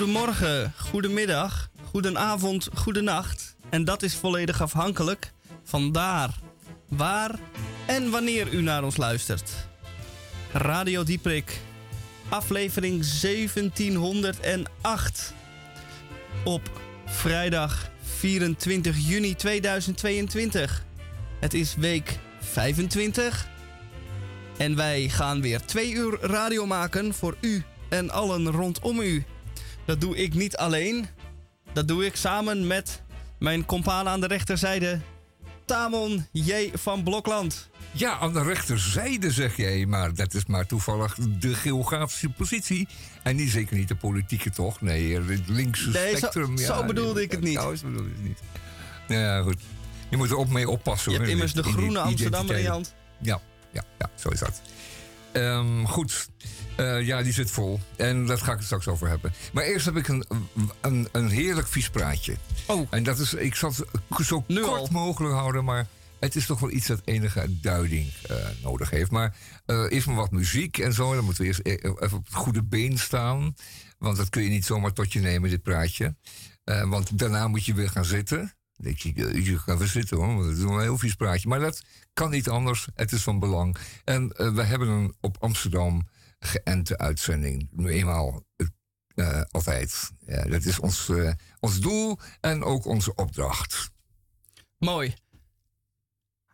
goedemorgen, goedemiddag, goedenavond, goedenacht. En dat is volledig afhankelijk van daar, waar en wanneer u naar ons luistert. Radio Dieprik, aflevering 1708. Op vrijdag 24 juni 2022. Het is week 25. En wij gaan weer twee uur radio maken voor u en allen rondom u. Dat doe ik niet alleen. Dat doe ik samen met mijn compaan aan de rechterzijde, Tamon J. van Blokland. Ja, aan de rechterzijde zeg jij, maar dat is maar toevallig de geografische positie. En niet zeker niet de politieke toch? Nee, het linkse Nee, zo- spectrum. zo ja, bedoelde ik het niet. Nou, zo bedoelde ik het niet. Ja, goed. Je moet er ook mee oppassen. Je hoor, hebt immers de groene Amsterdammer in je hand. Ja, ja, ja, zo is dat. Ehm, goed. Eh, ja, die zit vol. En daar ga ik het straks over hebben. Maar eerst heb ik een, een, een heerlijk vies praatje. Oh. En dat is, ik zal het zo Nu kort al. mogelijk houden, maar het is toch wel iets dat enige duiding eh, nodig heeft. Maar eh eerst maar wat muziek en zo. Dan moeten we eerst even op het goede been staan. Want dat kun je niet zomaar tot je nemen, dit praatje. Want daarna moet je weer gaan zitten. Ik zie, eh, je gaat weer zitten hoor, het is wel een heel vies praatje. Maar dat kan niet anders, het is van belang. En eh, we hebben een op Amsterdam geënte uitzending. Nu eenmaal eh, altijd. Ja, dat is ons, eh, ons doel en ook onze opdracht. Mooi.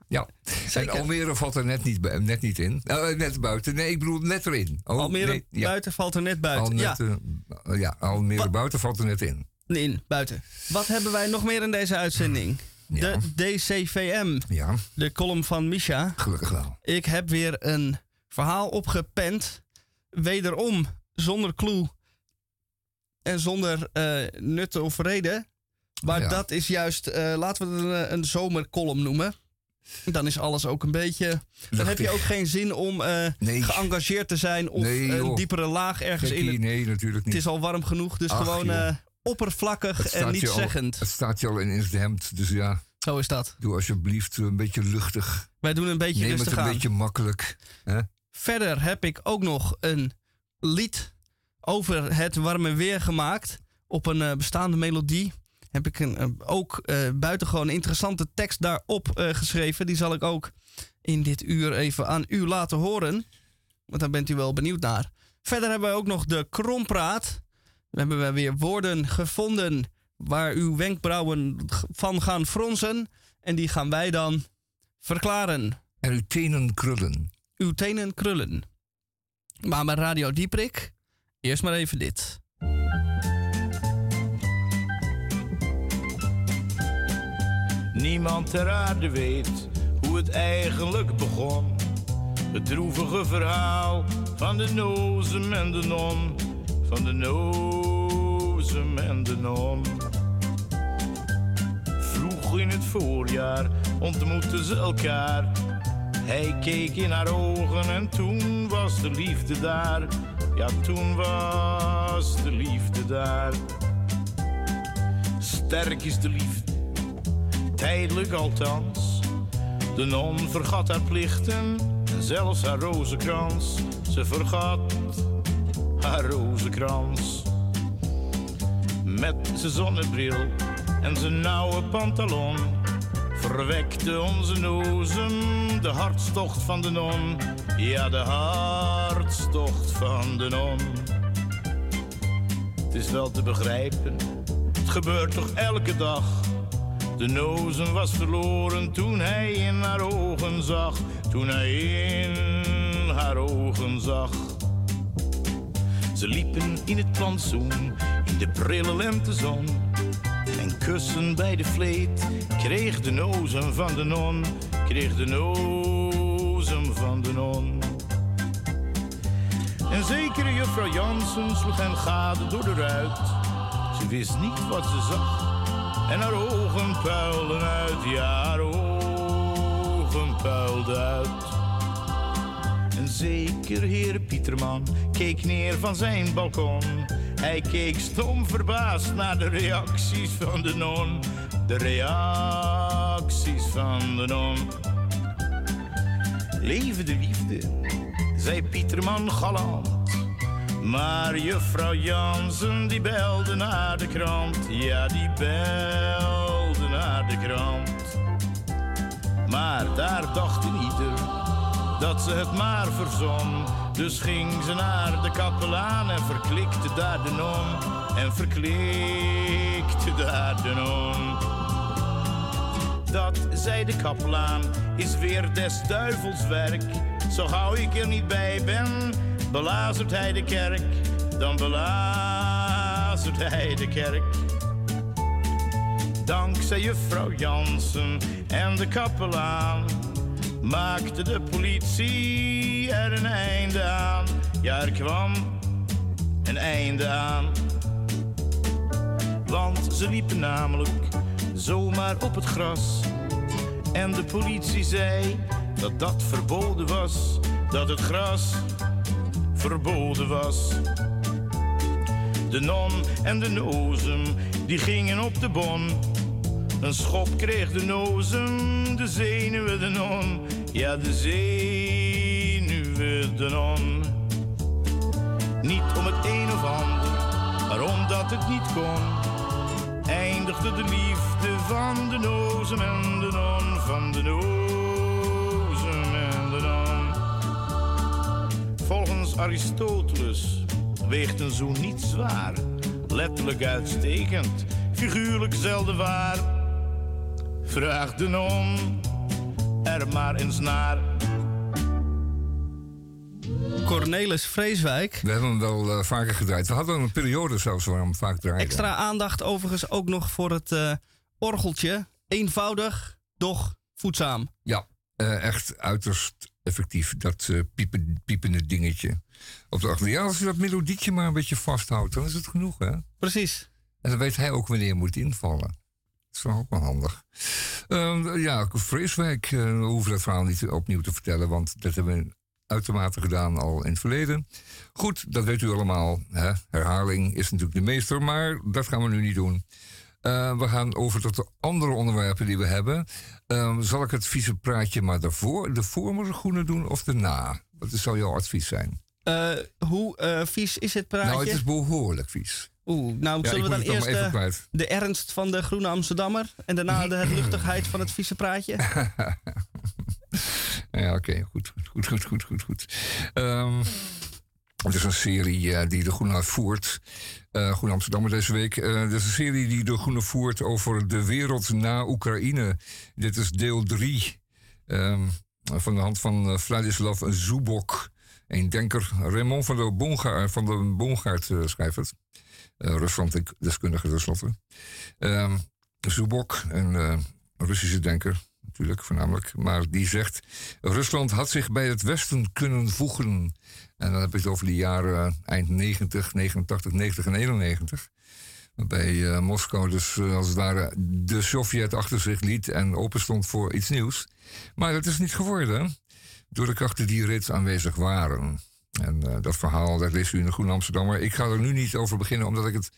Ja, Zeker. en Almere valt er net niet, net niet in. Eh, net buiten. Nee, ik bedoel net erin. Oh, Almere nee, ja. buiten valt er net buiten. Al ja, net, eh, ja, Almere Wat- buiten valt er net in. In, buiten. Wat hebben wij nog meer in deze uitzending? Ja. De DCVM, Ja, de column van Misha. gelukkig wel. Ik heb weer een verhaal opgepend. Wederom zonder clue en zonder eh nut of reden. Maar Ja. dat is juist, eh, laten we het een, een zomercolumn noemen. Dan is alles ook een beetje. Dan heb je ook geen zin om eh, Nee. geëngageerd te zijn of Nee, een diepere laag ergens in. Het, nee, natuurlijk niet. het is al warm genoeg, dus Ach, gewoon. Oppervlakkig Het en niet zeggend. Het staat je al in het hemd, dus ja, Zo is dat. doe alsjeblieft een beetje luchtig. Wij doen een beetje Neem het rustig een aan. beetje makkelijk. Hè? Verder heb ik ook nog een lied over het warme weer gemaakt. Op een eh, bestaande melodie heb ik een, ook eh buitengewoon interessante tekst daarop eh, geschreven. Die zal ik ook in dit uur even aan u laten horen. Want daar bent u wel benieuwd naar. Verder hebben we ook nog de krompraat. Dan hebben we weer woorden gevonden waar uw wenkbrauwen van gaan fronsen. En die gaan wij dan verklaren En uw tenen krullen. uw tenen krullen. Maar bij Radio Dieprik, eerst maar even dit. Niemand ter aarde weet hoe het eigenlijk begon. Het droevige verhaal van de nozem en de non. Van de nozem en de non. Vroeg in het voorjaar ontmoetten ze elkaar. Hij keek in haar ogen en toen was de liefde daar. Ja, toen was de liefde daar. Sterk is de liefde tijdelijk althans. De non vergat haar plichten en zelfs haar rozenkrans. Ze vergat haar rozenkrans. Zonnebril en zijn nauwe pantalon verwekte onze nozem de hartstocht van de non. Ja, de hartstocht van de non. Het is wel te begrijpen, het gebeurt toch elke dag. De nozem was verloren toen hij in haar ogen zag. Toen hij in haar ogen zag. Ze liepen in het plantsoen, in de prille lentezon. En kussen bij de vleet kreeg de nozem van de non. Kreeg de nozem van de non. En zekere juffrouw Jansen sloeg hen gade door de ruit. Ze wist niet wat ze zag. En haar ogen puilden uit, ja, haar ogen puilden uit. En zeker heer Pieterman keek neer van zijn balkon. Hij keek stom verbaasd naar de reacties van de non. De reacties van de non. Leven de liefde, zei Pieterman galant. Maar juffrouw Jansen die belde naar de krant, ja die belde naar de krant. Maar daar dacht ieder dat ze het maar verzon. Dus ging ze naar de kapelaan en verklikte daar de non. En verklikte daar de non. Dat, zei de kapelaan, is weer des duivels werk. Zo gauw ik er niet bij ben, belazert hij de kerk. Dan belazert hij de kerk. Dankzij juffrouw Jansen en de kapelaan maakte de politie er een einde aan. Ja, er kwam een einde aan. Want ze liepen namelijk zomaar op het gras. En de politie zei dat dat verboden was, dat het gras verboden was. De non en de nozem, die gingen op de bon. Een schop kreeg de nozem, de zenuwen de non. Ja, de zenuwen de non. Niet om het een of ander, maar omdat het niet kon. Eindigde de liefde van de nozem en de non, van de nozem en de non. Volgens Aristoteles weegt een zoen niet zwaar. Letterlijk uitstekend, figuurlijk zelden waar. Vraag de non er maar eens naar. Cornelis Vreeswijk. We hebben hem wel uh, vaker gedraaid. We hadden een periode zelfs waar we hem vaak draaiden. Extra aandacht overigens ook nog voor het uh, orgeltje. Eenvoudig, doch voedzaam. Ja, uh, echt uiterst effectief. Dat piepen, piepende dingetje. Op de achter. Ja, als je dat melodietje maar een beetje vasthoudt, dan is het genoeg, hè? Precies. En dan weet hij ook wanneer je moet invallen. Dat is wel ook wel handig. Uh, ja, Vreeswijk, uh, we hoeven dat verhaal niet opnieuw te vertellen, want dat hebben we uitermate gedaan al in het verleden. Goed, dat weet u allemaal. Hè? Herhaling is natuurlijk de meester, maar dat gaan we nu niet doen. Uh, we gaan over tot de andere onderwerpen die we hebben. Uh, zal ik het vieze praatje maar daarvoor, de groene doen of daarna? Wat zou jouw advies zijn? Uh, hoe vies is het praatje? Nou, het is behoorlijk vies. Oeh, nou ja, zullen we dan eerst de, de, ernst van de Groene Amsterdammer en daarna de luchtigheid van het vieze praatje? ja, oké, okay. goed, goed, goed, goed, goed, goed. Um, het is een serie uh, die de Groene voert. Uh, Groene Amsterdammer deze week. Uh, het is een serie die de Groene voert over de wereld na Oekraïne. Dit is deel 3. Um, van de hand van Vladislav Zubok. Een denker. Raymond van de Bongaard, van de Bongaard schrijft het. Rusland, deskundige tenslotte. Um, Zubok, een Russische denker natuurlijk voornamelijk. Maar die zegt: Rusland had zich bij het Westen kunnen voegen. En dan heb ik het over de jaren eind 90, 89, 90 en 91. Waarbij Moskou dus als het ware de Sovjet achter zich liet en open stond voor iets nieuws. Maar dat is niet geworden door de krachten die reeds aanwezig waren. En uh, dat verhaal, dat leest u in de Groene Amsterdammer. Ik ga er nu niet over beginnen, omdat ik het,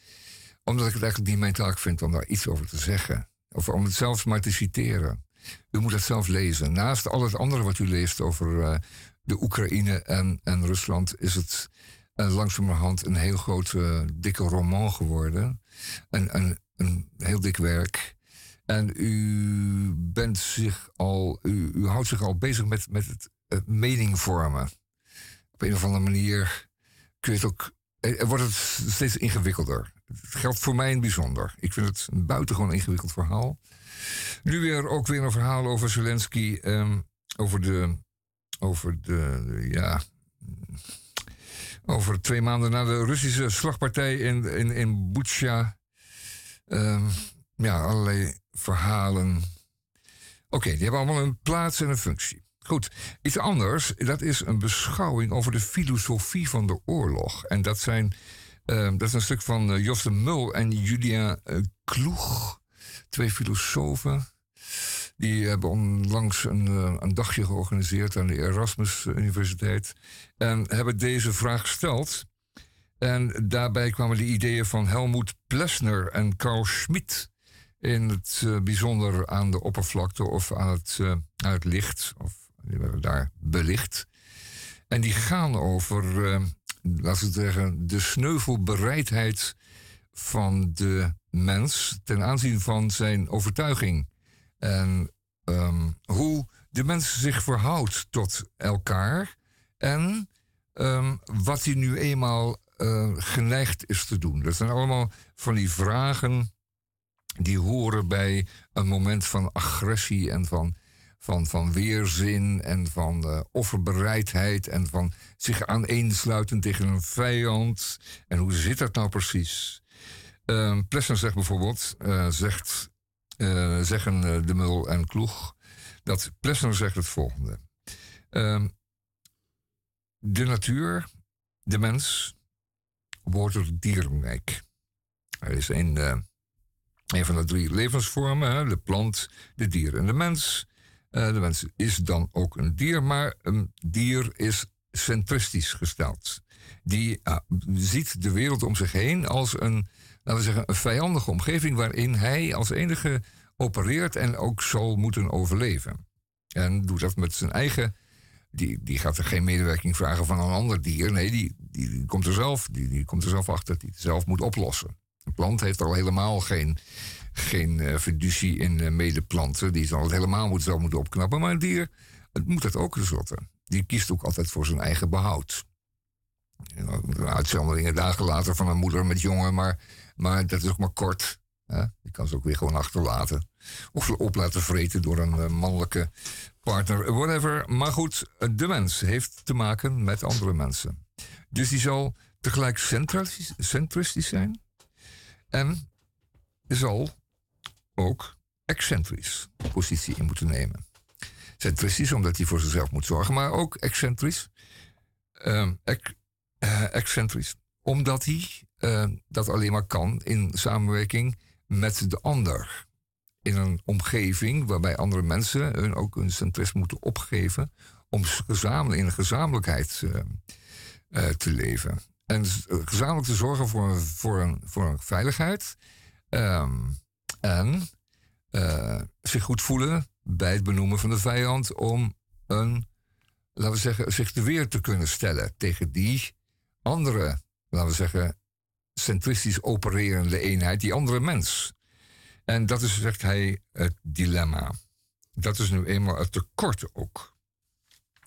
omdat ik het eigenlijk niet mijn taak vind om daar iets over te zeggen. Of om het zelfs maar te citeren. U moet het zelf lezen. Naast al het andere wat u leest over uh, de Oekraïne en, en Rusland, is het uh, langzamerhand een heel uh, dikke roman geworden. Een, een, heel dik werk. En u bent zich al, u, u houdt zich al bezig met, met het mening vormen. Op een of andere manier kun je het ook. wordt het steeds ingewikkelder. Het geldt voor mij in bijzonder. Ik vind het een buitengewoon ingewikkeld verhaal. Nu weer ook weer een verhaal over Zelensky. Um, over de. Over de. Ja. Over twee maanden na de Russische slagpartij in, in, in Butsja. Um, ja, allerlei verhalen. Oké, die hebben allemaal een plaats en een functie. Goed, iets anders, dat is een beschouwing over de filosofie van de oorlog. En dat, zijn, uh, dat is een stuk van uh, Jos de Mul en Julia uh, Kloeg twee filosofen. Die hebben onlangs een, eh, een dagje georganiseerd aan de Erasmus Universiteit. En hebben deze vraag gesteld. En daarbij kwamen de ideeën van Helmoet Plessner en Carl Schmidt in het bijzonder aan de oppervlakte of aan het, aan het licht. Of die werden daar belicht. En die gaan over uh, laten we zeggen, de sneuvelbereidheid van de mens ten aanzien van zijn overtuiging. En um, hoe de mens zich verhoudt tot elkaar en um, wat hij nu eenmaal uh, geneigd is te doen. Dat zijn allemaal van die vragen die horen bij een moment van agressie en van, van, van weerzin en van uh, offerbereidheid en van zich aaneensluiten tegen een vijand. En hoe zit dat nou precies? Uh, Plessner zegt bijvoorbeeld, uh, zegt, uh, zeggen De Mul en Kloeg, dat Plessner zegt het volgende. Ehm, de natuur, de mens, tot het dierenrijk. Er is een, een van de drie levensvormen, hè, de plant, de dier en de mens. De mens is dan ook een dier, maar een dier is centristisch gesteld. Die ziet de wereld om zich heen als een laten we zeggen, een vijandige omgeving waarin hij als enige opereert en ook zal moeten overleven. En doet dat met zijn eigen. Die, die gaat er geen medewerking vragen van een ander dier. Nee, die, die, komt er zelf, die, die komt er zelf achter, die het zelf moet oplossen. Een plant heeft al helemaal geen, geen uh, fiducie in uh, medeplanten. Die zal het helemaal moet, zelf moeten opknappen. Maar een dier het moet dat ook tenslotte. Die kiest ook altijd voor zijn eigen behoud. Uitzonderingen dagen later van een moeder met jongen, maar maar dat is ook maar kort. Hè? Je kan ze ook weer gewoon achterlaten. Of op laten vreten door een uh, mannelijke partner, whatever. Maar goed, de mens heeft te maken met andere mensen. Dus die zal tegelijk centristisch zijn. En zal ook excentrisch positie in moeten nemen. Centristisch omdat hij voor zichzelf moet zorgen, maar ook excentrisch. Uh, excentrisch omdat hij uh, dat alleen maar kan in samenwerking met de ander. In een omgeving waarbij andere mensen hun ook hun centrisme moeten opgeven om gezamenlijk, in een gezamenlijkheid uh, uh, te leven. En gezamenlijk te zorgen voor, een, voor, een, voor een veiligheid. En zich goed voelen bij het benoemen van de vijand om een, laten we zeggen, zich te weer te kunnen stellen tegen die andere laten we zeggen, centristisch opererende eenheid, die andere mens. En dat is, zegt hij, het dilemma. Dat is nu eenmaal het tekort ook.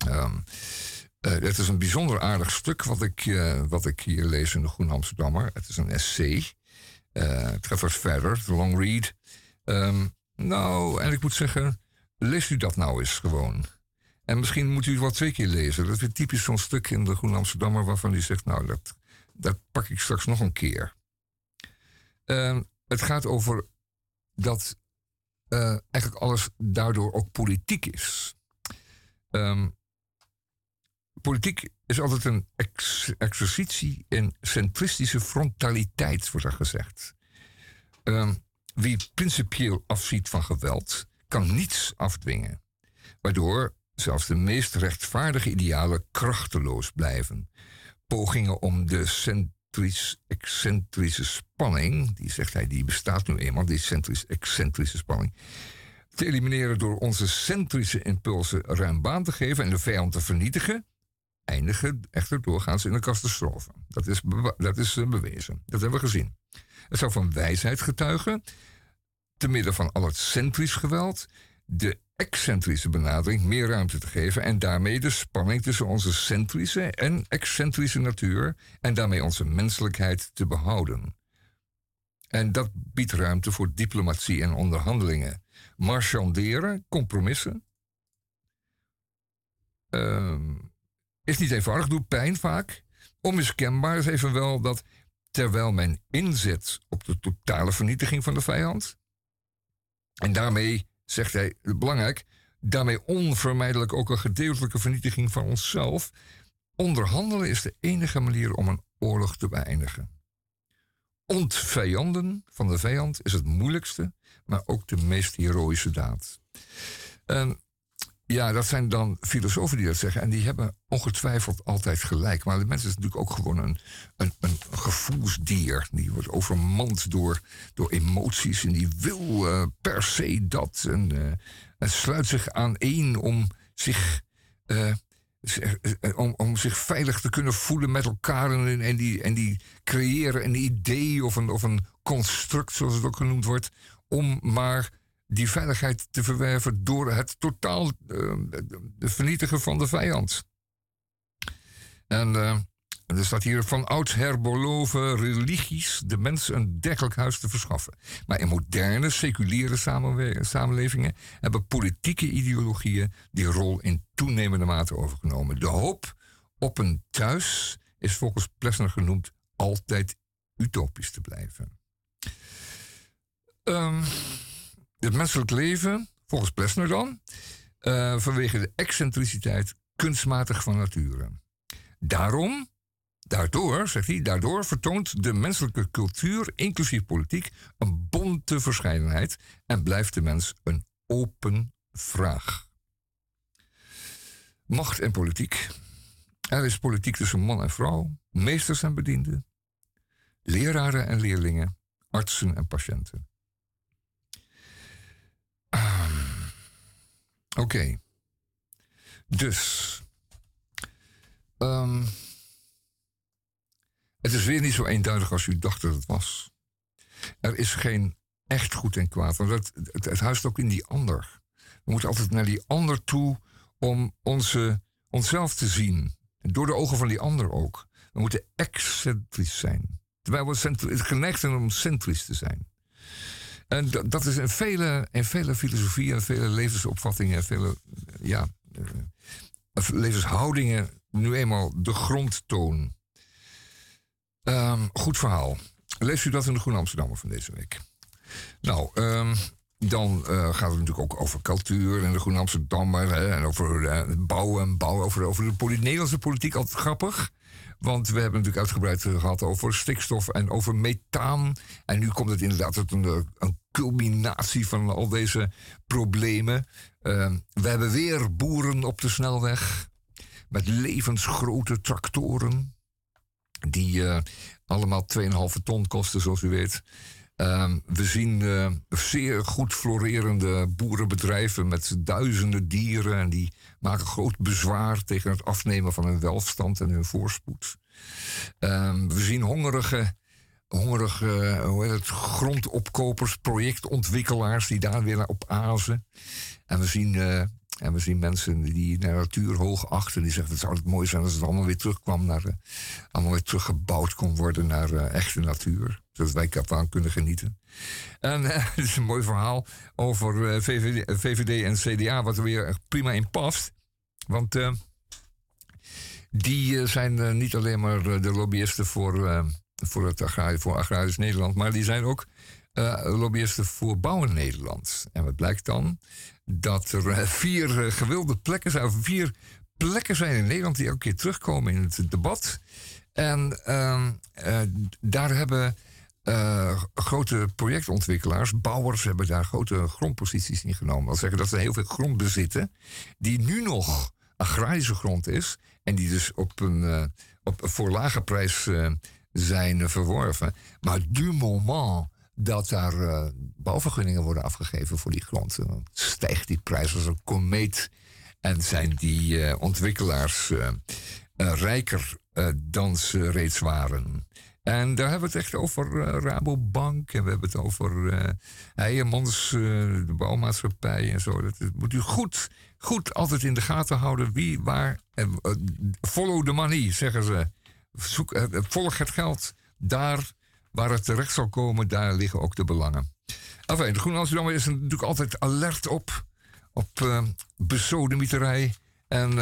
Um, het is een bijzonder aardig stuk wat ik, uh, wat ik hier lees in de Groen Amsterdammer. Het is een essay. Gaat wat verder, de long read. Um, nou, en ik moet zeggen, leest u dat nou eens gewoon. En misschien moet u het wel twee keer lezen. Dat is typisch zo'n stuk in de Groen Amsterdammer waarvan u zegt, nou, dat dat pak ik straks nog een keer. Uh, het gaat over dat uh, eigenlijk alles daardoor ook politiek is. Um, politiek is altijd een ex exercitie in centristische frontaliteit, wordt er gezegd. Um, wie principieel afziet van geweld, kan niets afdwingen. Waardoor zelfs de meest rechtvaardige idealen krachteloos blijven pogingen om de centrisch-excentrische spanning, die zegt hij, die bestaat nu eenmaal, die centrisch-excentrische spanning, te elimineren door onze centrische impulsen ruim baan te geven en de vijand te vernietigen, eindigen echter doorgaans in de catastrofe. Dat is, dat is uh, bewezen. Dat hebben we gezien. Het zou van wijsheid getuigen, te midden van al het centrisch geweld, de excentrische benadering meer ruimte te geven en daarmee de spanning tussen onze centrische en excentrische natuur en daarmee onze menselijkheid te behouden. En dat biedt ruimte voor diplomatie en onderhandelingen. Marchanderen, compromissen, uh, is niet eenvoudig, doet pijn vaak. Onmiskenbaar is evenwel dat terwijl men inzet op de totale vernietiging van de vijand, en daarmee zegt hij, belangrijk, daarmee onvermijdelijk ook een gedeeltelijke vernietiging van onszelf. Onderhandelen is de enige manier om een oorlog te beëindigen. Ontvijanden van de vijand is het moeilijkste, maar ook de meest heroïsche daad. En ja, dat zijn dan filosofen die dat zeggen. En die hebben ongetwijfeld altijd gelijk. Maar de mens is natuurlijk ook gewoon een, een, een gevoelsdier. Die wordt overmand door, door emoties. En die wil uh, per se dat. En, uh, sluit zich aan één om zich uh, om, om zich veilig te kunnen voelen met elkaar en, en, die, en die creëren een idee of een, of een construct, zoals het ook genoemd wordt, om maar die veiligheid te verwerven door het totaal uh, vernietigen van de vijand. En uh, er staat hier van oudsher beloven religies de mens een dergelijk huis te verschaffen. Maar in moderne, seculiere samenlevingen hebben politieke ideologieën die rol in toenemende mate overgenomen. De hoop op een thuis is volgens Plessner genoemd altijd utopisch te blijven. Um, het menselijk leven, volgens Plessner dan, uh, vanwege de excentriciteit kunstmatig van nature. Daarom, daardoor, zegt hij, daardoor vertoont de menselijke cultuur, inclusief politiek, een bonte verscheidenheid en blijft de mens een open vraag. Macht en politiek. Er is politiek tussen man en vrouw, meesters en bedienden, leraren en leerlingen, artsen en patiënten. Oké. Dus. Um, het is weer niet zo eenduidig als u dacht dat het was. Er is geen echt goed en kwaad. Want het, het, het huist ook in die ander. We moeten altijd naar die ander toe om onze, onszelf te zien. Door de ogen van die ander ook. We moeten excentrisch zijn. Terwijl we geneigd zijn om centrisch te zijn. En dat is in vele, in vele filosofieën, vele levensopvattingen, vele ja, uh, levenshoudingen nu eenmaal de grondtoon. Um, goed verhaal. Leest u dat in de Groene Amsterdammer van deze week? Nou, um, dan uh, gaat het natuurlijk ook over cultuur en de Groene Amsterdammer. Hè, en over uh, bouwen en bouwen. Over, over de Nederlandse politiek, altijd grappig. Want we hebben natuurlijk uitgebreid gehad over stikstof en over methaan. En nu komt het inderdaad tot een, een culminatie van al deze problemen. Uh, we hebben weer boeren op de snelweg. Met levensgrote tractoren. Die uh, allemaal 2,5 ton kosten, zoals u weet. Uh, we zien uh, zeer goed florerende boerenbedrijven met duizenden dieren. En die maken groot bezwaar tegen het afnemen van hun welstand en hun voorspoed. Ehm, we zien hongerige hongerige hoe heet het, grondopkopers, projectontwikkelaars die daar weer op azen. En we zien, uh, en we zien mensen die de natuur hoog achten. Die zeggen: Het zou het mooi zijn als het allemaal weer terugkwam naar. Uh, allemaal weer teruggebouwd kon worden naar echte natuur. Zodat wij ervan kunnen genieten. En het is een mooi verhaal over VVD, VVD, en CDA, wat er weer prima in past. Want die zijn niet alleen maar de lobbyisten voor voor, het agrarisch, voor agrarisch Nederland. Maar die zijn ook uh, lobbyisten voor Bouwen Nederland. En wat blijkt dan? Dat er uh, vier uh, gewilde plekken zijn, vier plekken zijn in Nederland die elke keer terugkomen in het debat. En ehm, daar hebben grote projectontwikkelaars, bouwers, hebben daar grote grondposities in genomen. Dat zeggen dat ze heel veel grond bezitten, die nu nog agrarische grond is. En die dus op een, op, voor lage prijs zijn verworven. Maar du moment dat daar uh, bouwvergunningen worden afgegeven voor die grond, stijgt die prijs als een komeet. En zijn die uh, ontwikkelaars uh, rijker dan ze reeds waren. En daar hebben we het echt over Rabobank. En we hebben het over uh, Heijemans, de bouwmaatschappij en zo. Dat, moet u goed, goed altijd in de gaten houden wie, waar. follow the money, zeggen ze. Zoek, eh, volg het geld. Daar waar het terecht zal komen, daar liggen ook de belangen. Enfin, de Groene Amsterdammer is natuurlijk altijd alert op, op besodemieterij. En,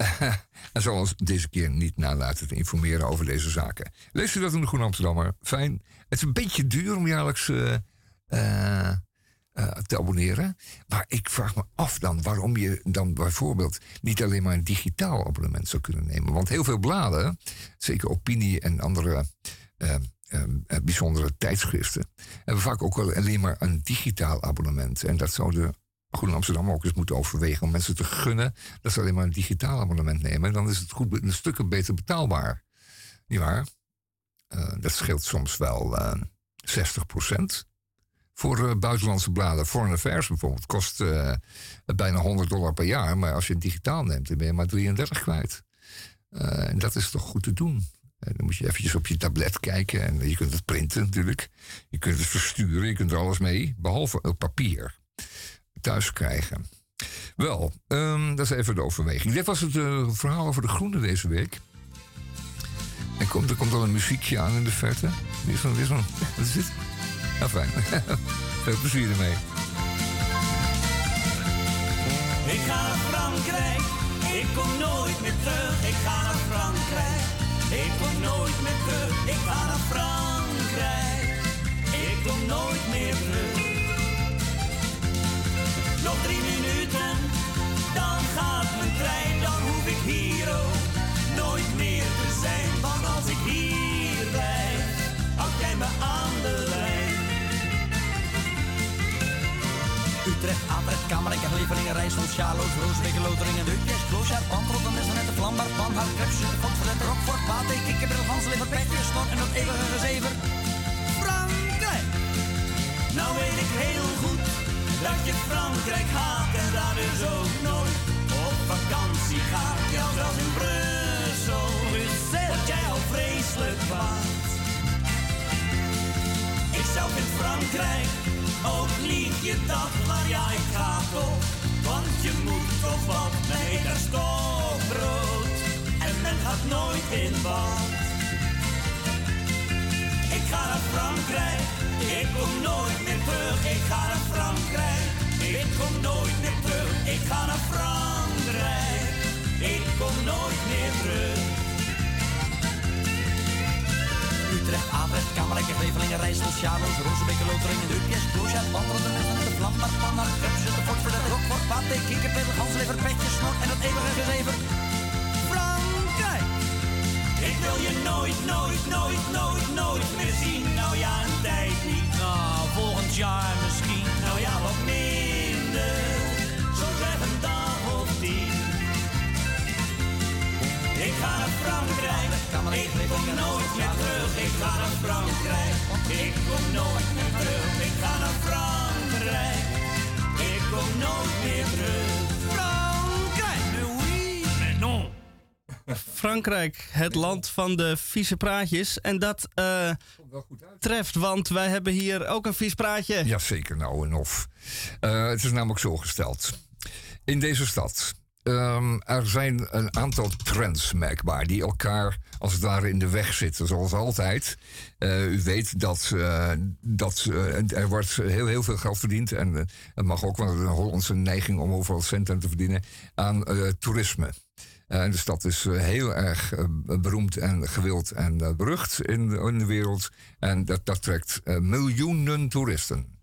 en zal ons deze keer niet nalaten te informeren over deze zaken. Lees u dat in de Groene Amsterdammer? Fijn. Het is een beetje duur om jaarlijks uh, uh, te abonneren. Maar ik vraag me af dan waarom je dan bijvoorbeeld niet alleen maar een digitaal abonnement zou kunnen nemen. Want heel veel bladen, zeker opinie en andere bijzondere tijdschriften, hebben vaak ook wel alleen maar een digitaal abonnement. En dat zou de Groene Amsterdam ook eens moeten overwegen om mensen te gunnen dat ze alleen maar een digitaal abonnement nemen. En dan is het goed, een stukken beter betaalbaar. Niet waar? dat scheelt soms wel 60 procent voor buitenlandse bladen. Foreign Affairs bijvoorbeeld kost bijna 100 dollar per jaar. Maar als je het digitaal neemt, dan ben je maar 33 kwijt. en dat is toch goed te doen. dan moet je eventjes op je tablet kijken. En je kunt het printen natuurlijk. Je kunt het versturen. Je kunt er alles mee. Behalve op papier. Thuis krijgen. Wel, um, dat is even de overweging. Dit was het uh, verhaal over de groene deze week. En komt, er komt al een muziekje aan in de verte. Wie is wie is wat is dit? Ja, fijn. Veel plezier ermee. Ik ga naar Frankrijk, ik kom nooit meer terug. Ik ga naar Frankrijk, ik kom nooit meer terug. Ik ga naar Frankrijk, ik kom nooit meer terug. Nog drie minuten, dan gaat mijn trein, dan hoef ik hier ook nooit meer te zijn. Want als ik hier blijf, houd jij me aan de lijn. Utrecht, Atrecht, Kamerijk, Levelingen, Rijssel, Sjaloos, Roosbeek, Loteringen, Deukjes, Kloosjaar, Pan, Rotterdam, Net, Vlambaar, Pan, Hout, Krebs, Godverlet, Rockfort, Pate, Kikkerbril, Ganslever, Petje, Snor en dat eeuwige gezever. Frankrijk! Nou weet ik heel dat je Frankrijk haat en daar dus ook nooit op vakantie gaat. Ja, zelfs in Brussel, word jij al vreselijk kwaad. Ik zelf in Frankrijk, ook niet je dag, maar ja, ik ga toch. Want je moet toch wat, nee, daar stokbrood. En men gaat nooit in bad. Ik ga naar Frankrijk ik kom nooit meer terug, ik ga naar Frankrijk. Ik kom nooit meer terug, ik ga naar Frankrijk. Ik kom nooit meer terug. Utrecht, Avrecht, Kamerijk, Wevelingen, Rijssel, Sjaloos, Rozenbeek, Loteringen, Deukjes, Kloosja, Wandelen, de Mensen, de Vlam, maar Panna, Krepsen, de Fort, Verlet, Rockfort, Pate, Kikkerpil, Ganslever, Petjes, en het eeuwige gezever. Ik wil je nooit, nooit, nooit, nooit, nooit meer zien. Nou ja, een tijd niet. Nou, volgend jaar misschien. Nou ja, wat minder. Zo zeg een dag of tien. Ik ga naar Frankrijk. Ik kom nooit meer terug. Ik ga naar Frankrijk. Ik kom nooit meer terug. Ik ga naar Frankrijk. Ik kom nooit meer terug. Frankrijk, het land van de vieze praatjes. En dat uh, treft, want wij hebben hier ook een vies praatje. Jazeker, nou en of. Uh, het is namelijk zo gesteld. In deze stad Um, er zijn een aantal trends merkbaar die elkaar als het ware in de weg zitten, zoals altijd. Uh, u weet dat, uh, dat uh, er wordt heel, heel veel geld verdiend. En het mag ook wel een Hollandse neiging om overal centen te verdienen aan toerisme. De stad is heel erg beroemd en gewild en berucht in, de wereld. En dat, dat trekt miljoenen toeristen.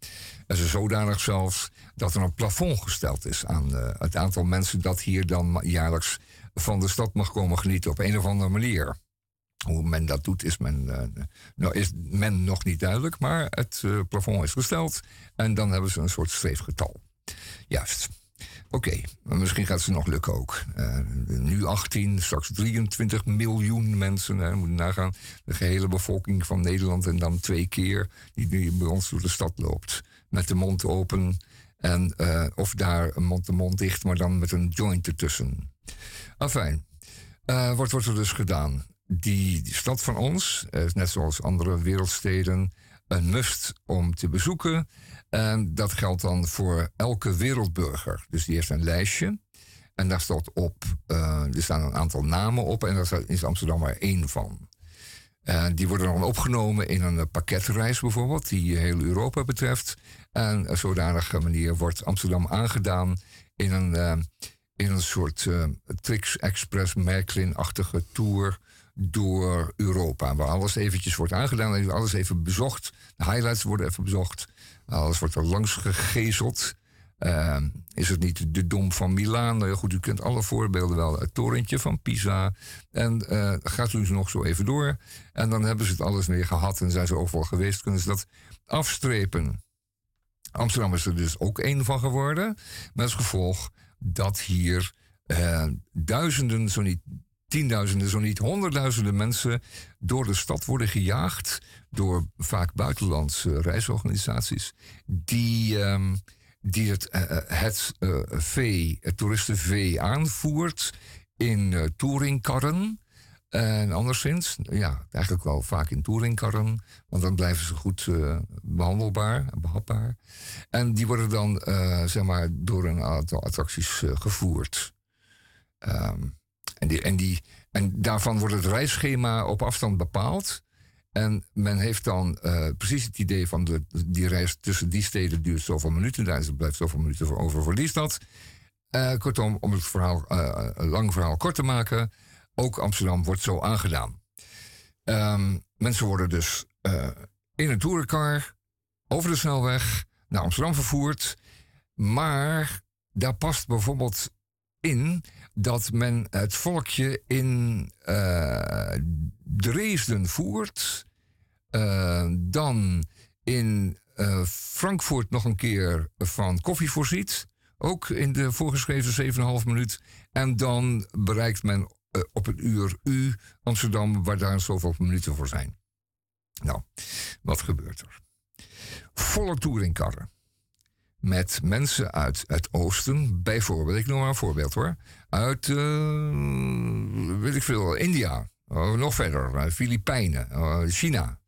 En ze zodanig zelfs dat er een plafond gesteld is aan het aantal mensen dat hier dan jaarlijks van de stad mag komen genieten op een of andere manier. Hoe men dat doet, is men, nou, is men nog niet duidelijk, maar het plafond is gesteld en dan hebben ze een soort streefgetal. Juist. Oké, misschien gaat het nog lukken ook. Uh, nu 18, straks 23 miljoen mensen. Hè, moet nagaan. De gehele bevolking van Nederland en dan twee keer die nu bij ons door de stad loopt met de mond open. En, uh, of daar mond de mond dicht, maar dan met een joint ertussen. Enfin, uh, wat wordt er dus gedaan? Die, stad van ons, net zoals andere wereldsteden, een must om te bezoeken. En dat geldt dan voor elke wereldburger. Dus die heeft een lijstje. En daar staat op, er staan een aantal namen op. En daar is Amsterdam maar één van. Uh, die worden dan opgenomen in een pakketreis bijvoorbeeld, die heel Europa betreft. En op zodanige manier wordt Amsterdam aangedaan in een, in een soort Trix Express Märklin-achtige tour door Europa. Waar alles eventjes wordt aangedaan en alles even bezocht. De highlights worden even bezocht. Alles wordt er langs gegezeld. Uh, is het niet de Dom van Milaan? Nou goed, u kent alle voorbeelden wel. Het torentje van Pisa. En uh, gaat u nog zo even door. En dan hebben ze het alles weer gehad en zijn ze overal geweest. Kunnen ze dat afstrepen. Amsterdam is er dus ook één van geworden. Met als gevolg dat hier uh, duizenden, zo niet tienduizenden, zo niet honderdduizenden mensen door de stad worden gejaagd door vaak buitenlandse reisorganisaties die, ehm, die het, uh, het uh, vee, het toeristenvee aanvoert in uh, touringkarren. En anderszins, ja, eigenlijk wel vaak in touringkarren, want dan blijven ze goed behandelbaar behapbaar. En die worden dan, zeg maar, door een aantal attracties gevoerd. Um, en, die, en, die, en daarvan wordt het reisschema op afstand bepaald. En men heeft dan uh, precies het idee van de, die reis tussen die steden duurt zoveel minuten. Daar is, blijft zoveel minuten voor over voor die stad. Uh, kortom, om het verhaal, een lang verhaal kort te maken. Ook Amsterdam wordt zo aangedaan. Um, mensen worden dus in een touringcar over de snelweg naar Amsterdam vervoerd. Maar daar past bijvoorbeeld in dat men het volkje in uh, Dresden voert. Uh, dan in uh, Frankfurt nog een keer van koffie voorziet. Ook in de voorgeschreven 7,5 minuut. En dan bereikt men op een uur U Amsterdam, waar daar zoveel minuten voor zijn. Nou, wat gebeurt er? Volle touringkarren met mensen uit het oosten, bijvoorbeeld, ik noem maar een voorbeeld hoor, uit, uh, weet ik veel, India, uh, nog verder, uh, Filipijnen, China.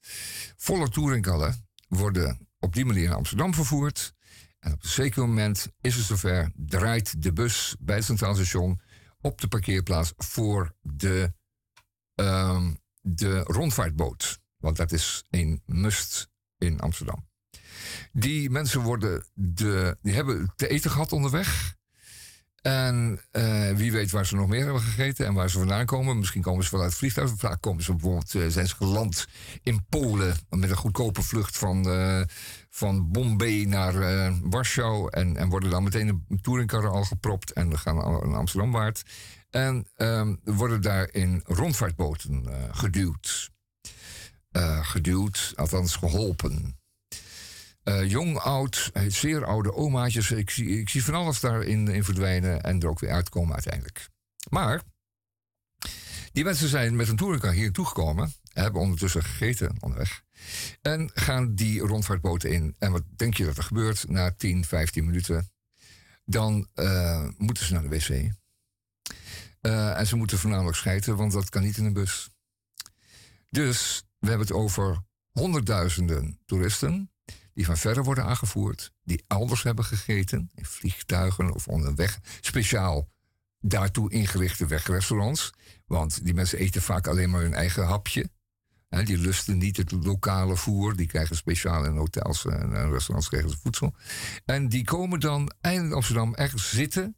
Volle touringkallen worden op die manier naar Amsterdam vervoerd. En op een zeker moment is het zover, draait de bus bij het Centraal Station op de parkeerplaats voor de, ehm, de rondvaartboot. Want dat is een must in Amsterdam. Die mensen worden de, die hebben te eten gehad onderweg. En uh, wie weet waar ze nog meer hebben gegeten en waar ze vandaan komen. Misschien komen ze vanuit het vliegtuig. Vaak komen ze bijvoorbeeld, uh, zijn ze geland in Polen met een goedkope vlucht van, uh, van Bombay naar Warschau. En, en worden dan meteen een touringcar al gepropt en gaan naar Amsterdam waard. En um, worden daar in rondvaartboten geduwd. geduwd, althans geholpen. Uh, jong, oud, zeer oude omaatjes. Ik zie, ik zie van alles daarin in verdwijnen en er ook weer uitkomen uiteindelijk. Maar die mensen zijn met een touringcar hier toegekomen, hebben ondertussen gegeten onderweg. En gaan die rondvaartboten in. En wat denk je dat er gebeurt na 10, 15 minuten? Dan uh, moeten ze naar de wc. En ze moeten voornamelijk schijten, want dat kan niet in een bus. Dus we hebben het over honderdduizenden toeristen die van verre worden aangevoerd, die elders hebben gegeten, in vliegtuigen of onderweg, speciaal daartoe ingerichte wegrestaurants. Want die mensen eten vaak alleen maar hun eigen hapje. die lusten niet het lokale voer. Die krijgen speciaal in hotels en restaurants krijgen voedsel. En die komen dan eindelijk in Amsterdam ergens zitten.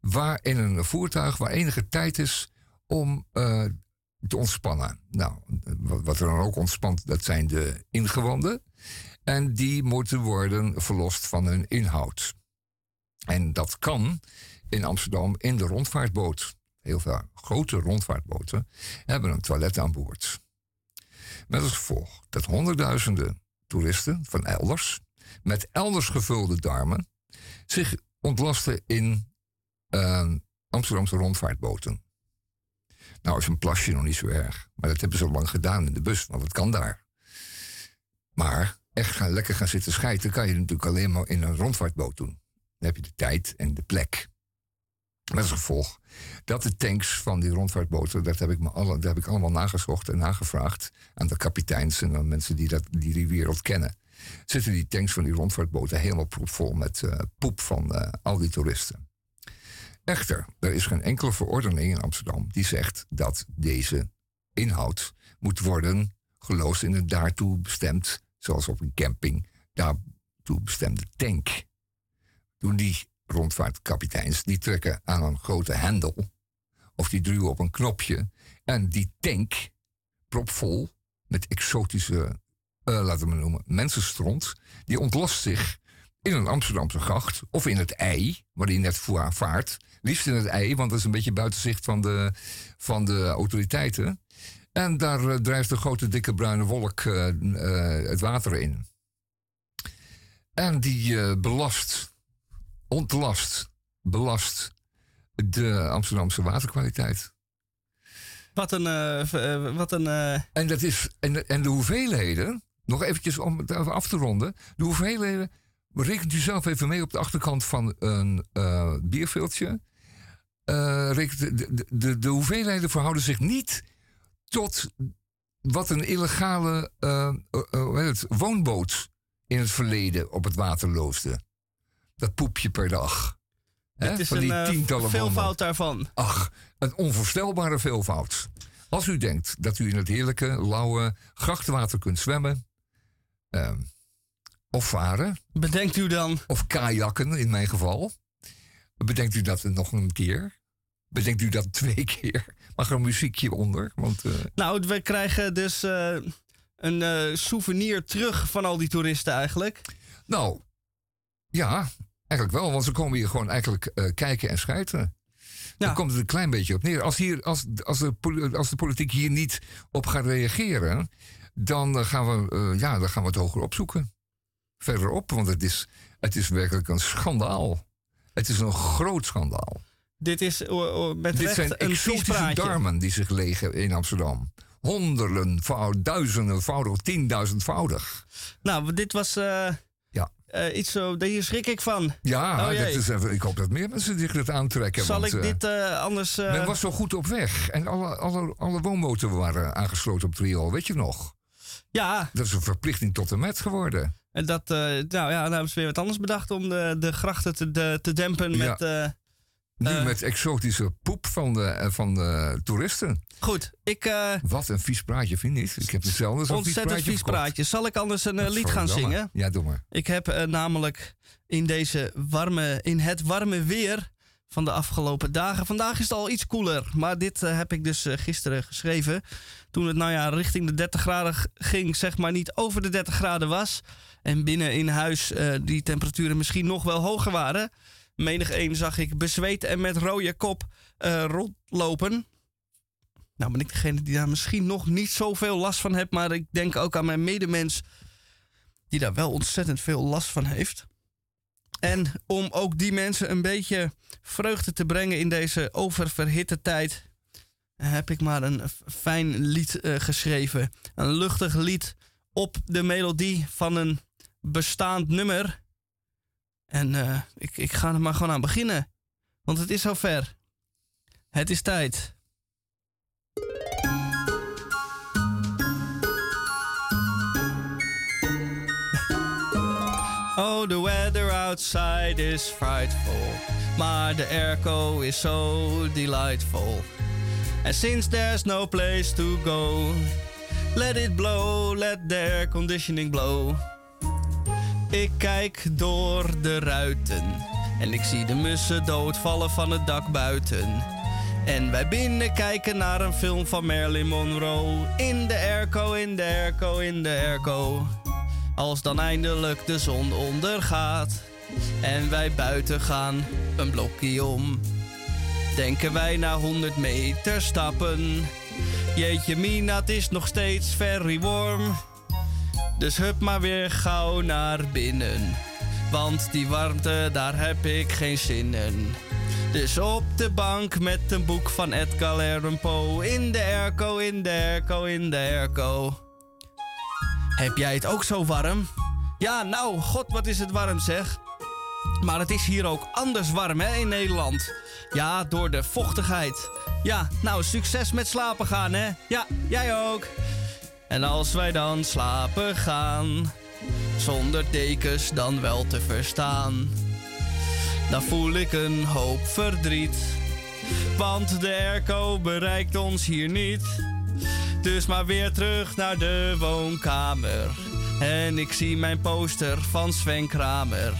Waar in een voertuig waar enige tijd is om uh, te ontspannen. Nou, wat er dan ook ontspant, dat zijn de ingewanden. En die moeten worden verlost van hun inhoud. En dat kan in Amsterdam in de rondvaartboot. Heel veel grote rondvaartboten hebben een toilet aan boord. Met als gevolg dat honderdduizenden toeristen van elders, met elders gevulde darmen, zich ontlasten in uh, Amsterdamse rondvaartboten. Nou is een plasje nog niet zo erg, maar dat hebben ze al lang gedaan in de bus, want het kan daar. Maar echt gaan, lekker gaan zitten schijten, kan je natuurlijk alleen maar in een rondvaartboot doen. Dan heb je de tijd en de plek. Met als gevolg dat de tanks van die rondvaartboten, dat heb ik, me alle, dat heb ik allemaal nagezocht en nagevraagd aan de kapiteins en aan mensen die, dat, die die wereld kennen. Zitten die tanks van die rondvaartboten helemaal propvol met uh, poep van uh, al die toeristen. Echter, er is geen enkele verordening in Amsterdam die zegt dat deze inhoud moet worden geloosd in een daartoe bestemd zoals op een camping, daartoe bestemde tank. Doen die rondvaartkapiteins, die trekken aan een grote hendel, of die duwen op een knopje, en die tank, propvol met exotische, uh, laten we noemen, mensenstront, die ontlast zich in een Amsterdamse gracht of in het ei, waar die net vaart. Liefst in het ei, want dat is een beetje buiten zicht van de, van de autoriteiten. En daar uh, drijft een grote dikke bruine wolk uh, uh, het water in. En die belast, ontlast, belast de Amsterdamse waterkwaliteit. Wat een. eh, eh, wat een eh, En, dat is, en, en de hoeveelheden, nog eventjes om het af te ronden. De hoeveelheden, rekent u zelf even mee op de achterkant van een eh. Eh, de, de, de, de hoeveelheden verhouden zich niet tot wat een illegale eh, eh, eh, het, woonboot in het verleden op het water loosde. Dat poepje per dag. Hè, het is van een die tientallen veelvoud daarvan. Ach, een onvoorstelbare veelvoud. Als u denkt dat u in het heerlijke, lauwe grachtwater kunt zwemmen, ehm, of varen, Bedenkt u dan. of kajakken in mijn geval, bedenkt u dat nog een keer. Bedenkt u dat twee keer. Mag er een muziekje onder? Want eh, Nou, we krijgen dus eh, een eh, souvenir terug van al die toeristen eigenlijk. nou, ja, eigenlijk wel. Want ze komen hier gewoon eigenlijk kijken en schijten. Ja. Daar komt het een klein beetje op neer. Als, hier, als, als, de, als de politiek hier niet op gaat reageren, dan gaan we, ja, dan gaan we het hoger opzoeken. Verderop, want het is, het is werkelijk een schandaal. Het is een groot schandaal. Dit is eh, eh, met Dit recht zijn exotische darmen die zich legen in Amsterdam. Honderden, vouw- duizendenvoudig, tienduizendvoudig. Nou, dit was Ja. eh, iets zo. Hier schrik ik van. Ja, Oh, dat is even, ik hoop dat meer mensen zich dat aantrekken. Zal want, ik dit anders. eh, Men was zo goed op weg. En alle, alle, alle woonboten waren aangesloten op Trio, weet je nog? Ja, Dat is een verplichting tot en met geworden. en dat. nou ja, nou hebben ze weer wat anders bedacht om de, de grachten te, de, te dempen met. Nu Eh. met exotische poep van de, eh, van de toeristen. goed, ik. eh, Wat een vies praatje, vind je niet? Ik heb hetzelfde zo'n vies ontzettend praatje vies verkocht. praatje. Zal ik anders een lied gaan zingen? Ja, doe maar. Ik heb namelijk in, deze warme, in het warme weer van de afgelopen dagen. Vandaag is het al iets koeler, maar dit heb ik dus gisteren geschreven. Toen het nou ja richting de 30 graden ging, zeg maar niet over de 30 graden was. En binnen in huis die temperaturen misschien nog wel hoger waren. Menig een zag ik bezweet en met rode kop eh, rondlopen. Nou ben ik degene die daar misschien nog niet zoveel last van heeft. Maar ik denk ook aan mijn medemens die daar wel ontzettend veel last van heeft. En om ook die mensen een beetje vreugde te brengen in deze oververhitte tijd, heb ik maar een fijn lied eh, geschreven. Een luchtig lied op de melodie van een bestaand nummer. En eh, ik, ik ga er maar gewoon aan beginnen, want het is zover. Het is tijd. Oh, the weather outside is frightful, maar the airco is so delightful. And since there's no place to go, let it blow, let the air conditioning blow. Ik kijk door de ruiten en ik zie de mussen doodvallen van het dak buiten. En wij binnen kijken naar een film van Marilyn Monroe. In de airco, in de airco, in de airco. Als dan eindelijk de zon ondergaat en wij buiten gaan een blokje om. Denken wij na 100 meter stappen. Jeetje mina, het is nog steeds very warm. Dus hup maar weer gauw naar binnen. Want die warmte, daar heb ik geen zin in. Dus op de bank met een boek van Edgar Allan Poe. In de airco, in de airco, in de airco. Heb jij het ook zo warm? Ja, nou, god, wat is het warm zeg. Maar het is hier ook anders warm, hè, in Nederland. Ja, door de vochtigheid. Ja, nou, succes met slapen gaan, hè. Ja, jij ook. En als wij dan slapen gaan, zonder dekens dan wel te verstaan, dan voel ik een hoop verdriet. Want de airco bereikt ons hier niet. Dus maar weer terug naar de woonkamer. En ik zie mijn poster van Sven Kramer.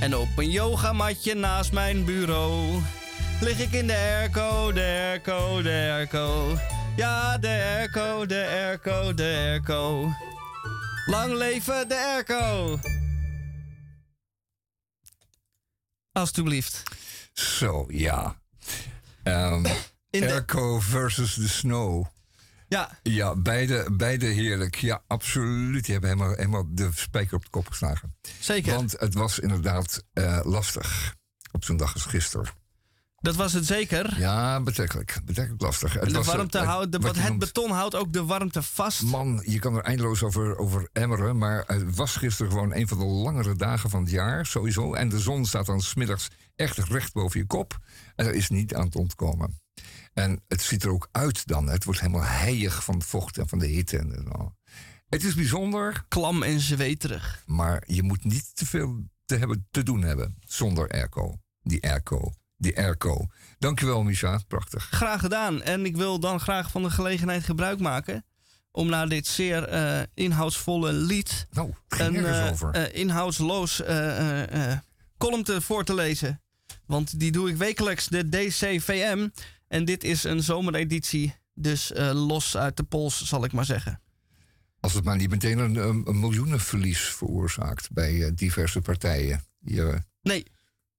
En op een yogamatje naast mijn bureau lig ik in de airco, de airco, de airco. Ja, de airco, de airco, de airco. Lang leven de airco. Alsjeblieft. Zo, ja. De, Airco versus the snow. ja, Ja, beide, beide heerlijk. Ja, absoluut. Die hebben helemaal, helemaal de spijker op de kop geslagen. zeker. Want het was inderdaad eh, lastig op zo'n dag als gisteren. Dat was het zeker. Ja, betrekkelijk. Betrekkelijk lastig. Het, de was, warmte eh, houdt, de- wat wat je het noemt- beton houdt ook de warmte vast. Man, je kan er eindeloos over, over emmeren. Maar het was gisteren gewoon een van de langere dagen van het jaar, sowieso. En de zon staat dan smiddags echt recht boven je kop. En er is niet aan te ontkomen. En het ziet er ook uit dan. Het wordt helemaal heilig van vocht en van de hitte. En zo. Het is bijzonder, Klam en zweterig. maar je moet niet te veel te, hebben, te doen hebben zonder airco. Die airco. Die airco. Dankjewel, Misha. Prachtig. Graag gedaan. En ik wil dan graag van de gelegenheid gebruik maken. om na dit zeer eh, inhoudsvolle lied. Nou, een over. eh, inhoudsloos column te, voor te lezen. Want die doe ik wekelijks, de DCVM. En dit is een zomereditie. Dus los uit de pols, zal ik maar zeggen. Als het maar niet meteen een, miljoenenverlies veroorzaakt bij diverse partijen. Die, Nee,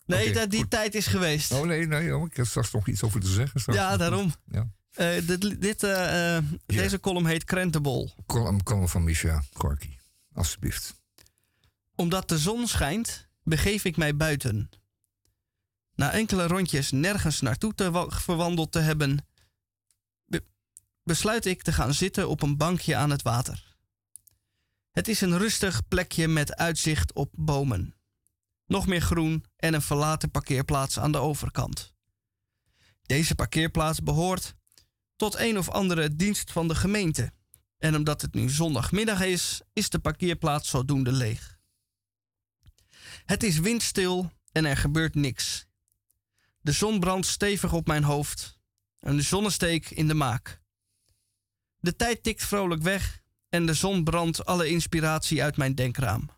nee dat die goed. tijd is geweest. Oh nee, nee, ik heb straks nog iets over te zeggen. straks. ja, daarom. Ja. Eh, dit, dit, eh, eh, Deze column heet Krentenbol. Column, column van Misha Gorky, alsjeblieft. Omdat de zon schijnt, begeef ik mij buiten. Na enkele rondjes nergens naartoe te wa- verwandeld te hebben, be- besluit ik te gaan zitten op een bankje aan het water. Het is een rustig plekje met uitzicht op bomen. Nog meer groen en een verlaten parkeerplaats aan de overkant. Deze parkeerplaats behoort tot een of andere dienst van de gemeente. En omdat het nu zondagmiddag is, is de parkeerplaats zodoende leeg. Het is windstil en er gebeurt niks. De zon brandt stevig op mijn hoofd. Een zonnesteek in de maak. De tijd tikt vrolijk weg en de zon brandt alle inspiratie uit mijn denkraam.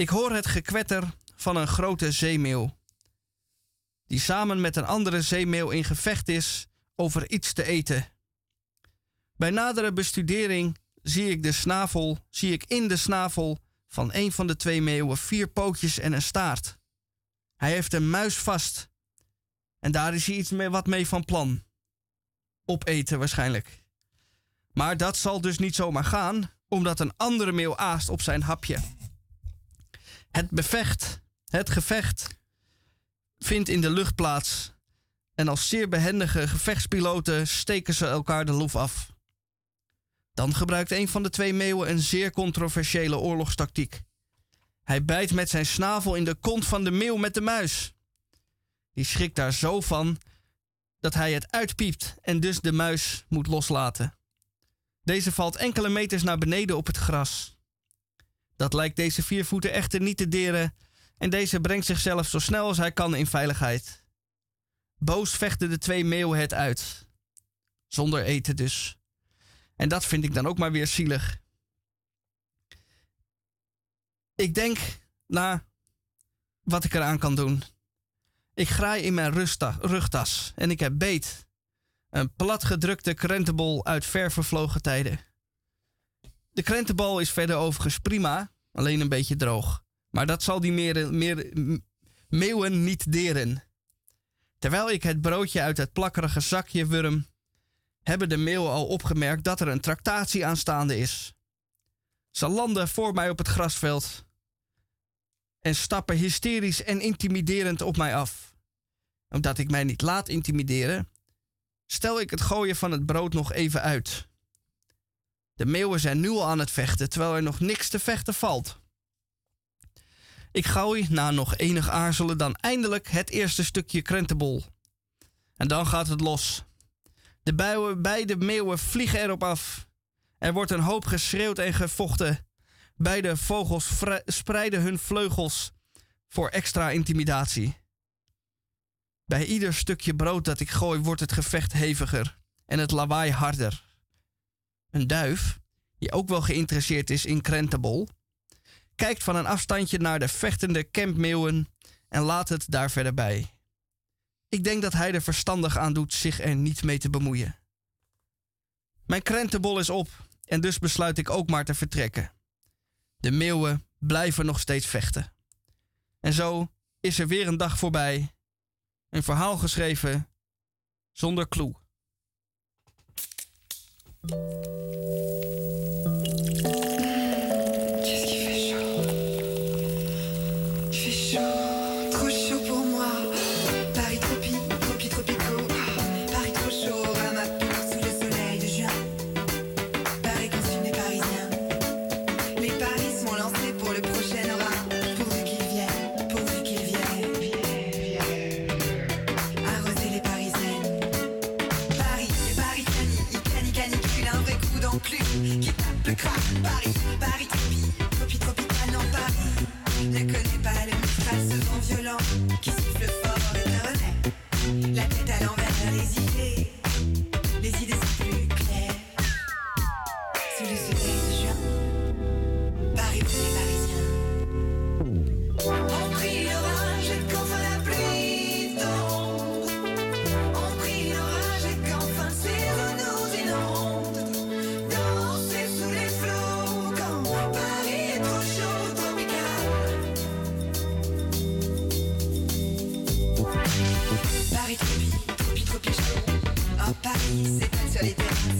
Ik hoor het gekwetter van een grote zeemeeuw. Die samen met een andere zeemeeuw in gevecht is over iets te eten. Bij nadere bestudering zie ik, de snavel, zie ik in de snavel van een van de twee meeuwen vier pootjes en een staart. Hij heeft een muis vast. En daar is hij iets mee, wat mee van plan. Opeten waarschijnlijk. Maar dat zal dus niet zomaar gaan, omdat een andere meeuw aast op zijn hapje. Het bevecht, het gevecht, vindt in de lucht plaats. En als zeer behendige gevechtspiloten steken ze elkaar de loef af. Dan gebruikt een van de twee meeuwen een zeer controversiële oorlogstactiek. Hij bijt met zijn snavel in de kont van de meeuw met de muis. Die schrikt daar zo van dat hij het uitpiept en dus de muis moet loslaten. Deze valt enkele meters naar beneden op het gras. Dat lijkt deze viervoeten echter niet te deren en deze brengt zichzelf zo snel als hij kan in veiligheid. Boos vechten de twee meeuwen het uit. Zonder eten dus. En dat vind ik dan ook maar weer zielig. Ik denk na wat ik eraan kan doen. Ik graai in mijn rugtas en ik heb beet. Een platgedrukte krentenbol uit ver vervlogen tijden. De krentenbal is verder overigens prima, alleen een beetje droog. Maar dat zal die meer, meer meeuwen niet deren. Terwijl ik het broodje uit het plakkerige zakje wurm, hebben de meeuwen al opgemerkt dat er een tractatie aanstaande is. Ze landen voor mij op het grasveld en stappen hysterisch en intimiderend op mij af. Omdat ik mij niet laat intimideren, stel ik het gooien van het brood nog even uit. De meeuwen zijn nu al aan het vechten, terwijl er nog niks te vechten valt. Ik gooi, na nog enig aarzelen, dan eindelijk het eerste stukje krentenbol. En dan gaat het los. De beide meeuwen vliegen erop af. Er wordt een hoop geschreeuwd en gevochten. Beide vogels spreiden hun vleugels voor extra intimidatie. Bij ieder stukje brood dat ik gooi wordt het gevecht heviger en het lawaai harder. Een duif, die ook wel geïnteresseerd is in krentenbol, kijkt van een afstandje naar de vechtende kampmeeuwen en laat het daar verder bij. Ik denk dat hij er verstandig aan doet zich er niet mee te bemoeien. Mijn krentenbol is op en dus besluit ik ook maar te vertrekken. De meeuwen blijven nog steeds vechten. En zo is er weer een dag voorbij. Een verhaal geschreven zonder clue. Música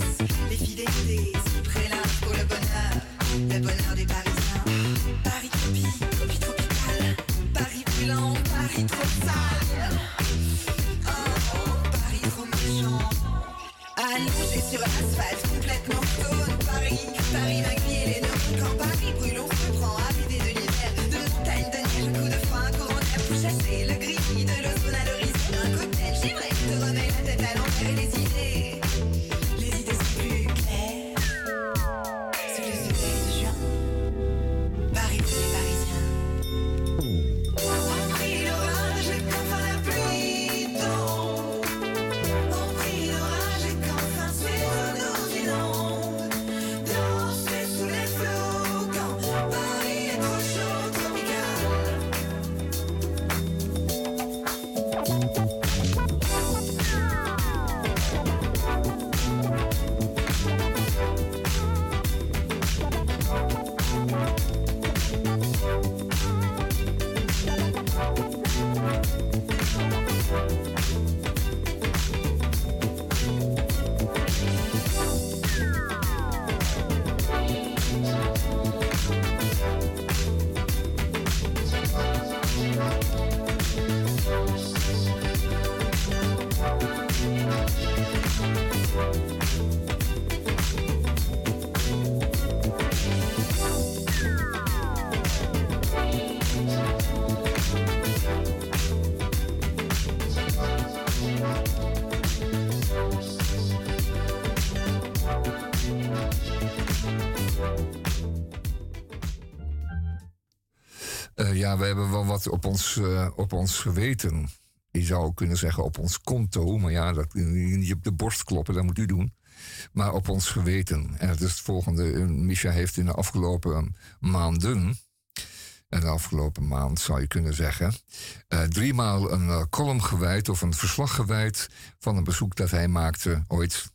ja, op ons, uh, op ons geweten. Je zou kunnen zeggen op ons konto, maar ja, dat niet op de borst kloppen, dat moet u doen. Maar op ons geweten. En het is het volgende. Misha heeft in de afgelopen maanden, en de afgelopen maand zou je kunnen zeggen, uh, driemaal een column gewijd of een verslag gewijd van een bezoek dat hij maakte ooit,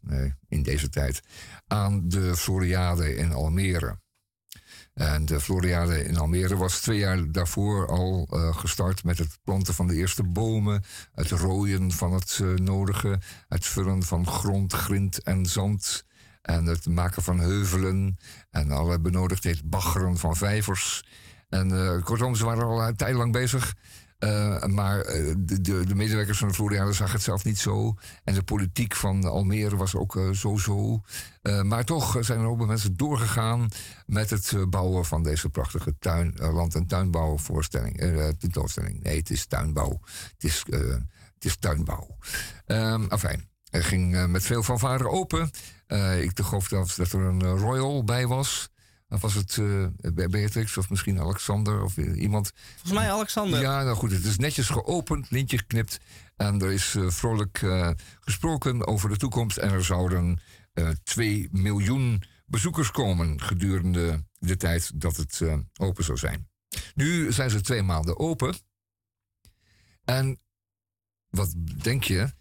in deze tijd, aan de Floriade in Almere. En de Floriade in Almere was twee jaar daarvoor al uh, gestart met het planten van de eerste bomen, het rooien van het uh, nodige, het vullen van grond, grind en zand en het maken van heuvelen en alle benodigdheid baggeren van vijvers. En uh, kortom, ze waren al een tijd lang bezig uh, maar uh, de, de, de, medewerkers van de Floriade zagen het zelf niet zo. En de politiek van Almere was ook zo-zo. maar toch zijn er ook mensen doorgegaan met het bouwen van deze prachtige tuin, land- en tuinbouwvoorstelling. tentoonstelling. Nee, het is tuinbouw. Het is, tuinbouw. Um, afijn. Het ging met veel fanfare open. ik geloof dat er een royal bij was. Of was het uh, Beatrix of misschien Alexander of iemand? Volgens mij Alexander. Ja, nou goed, het is netjes geopend, lintje geknipt. En er is uh, vrolijk uh, gesproken over de toekomst. En er zouden 2 miljoen bezoekers komen gedurende de tijd dat het open zou zijn. Nu zijn ze twee maanden open. En wat denk je?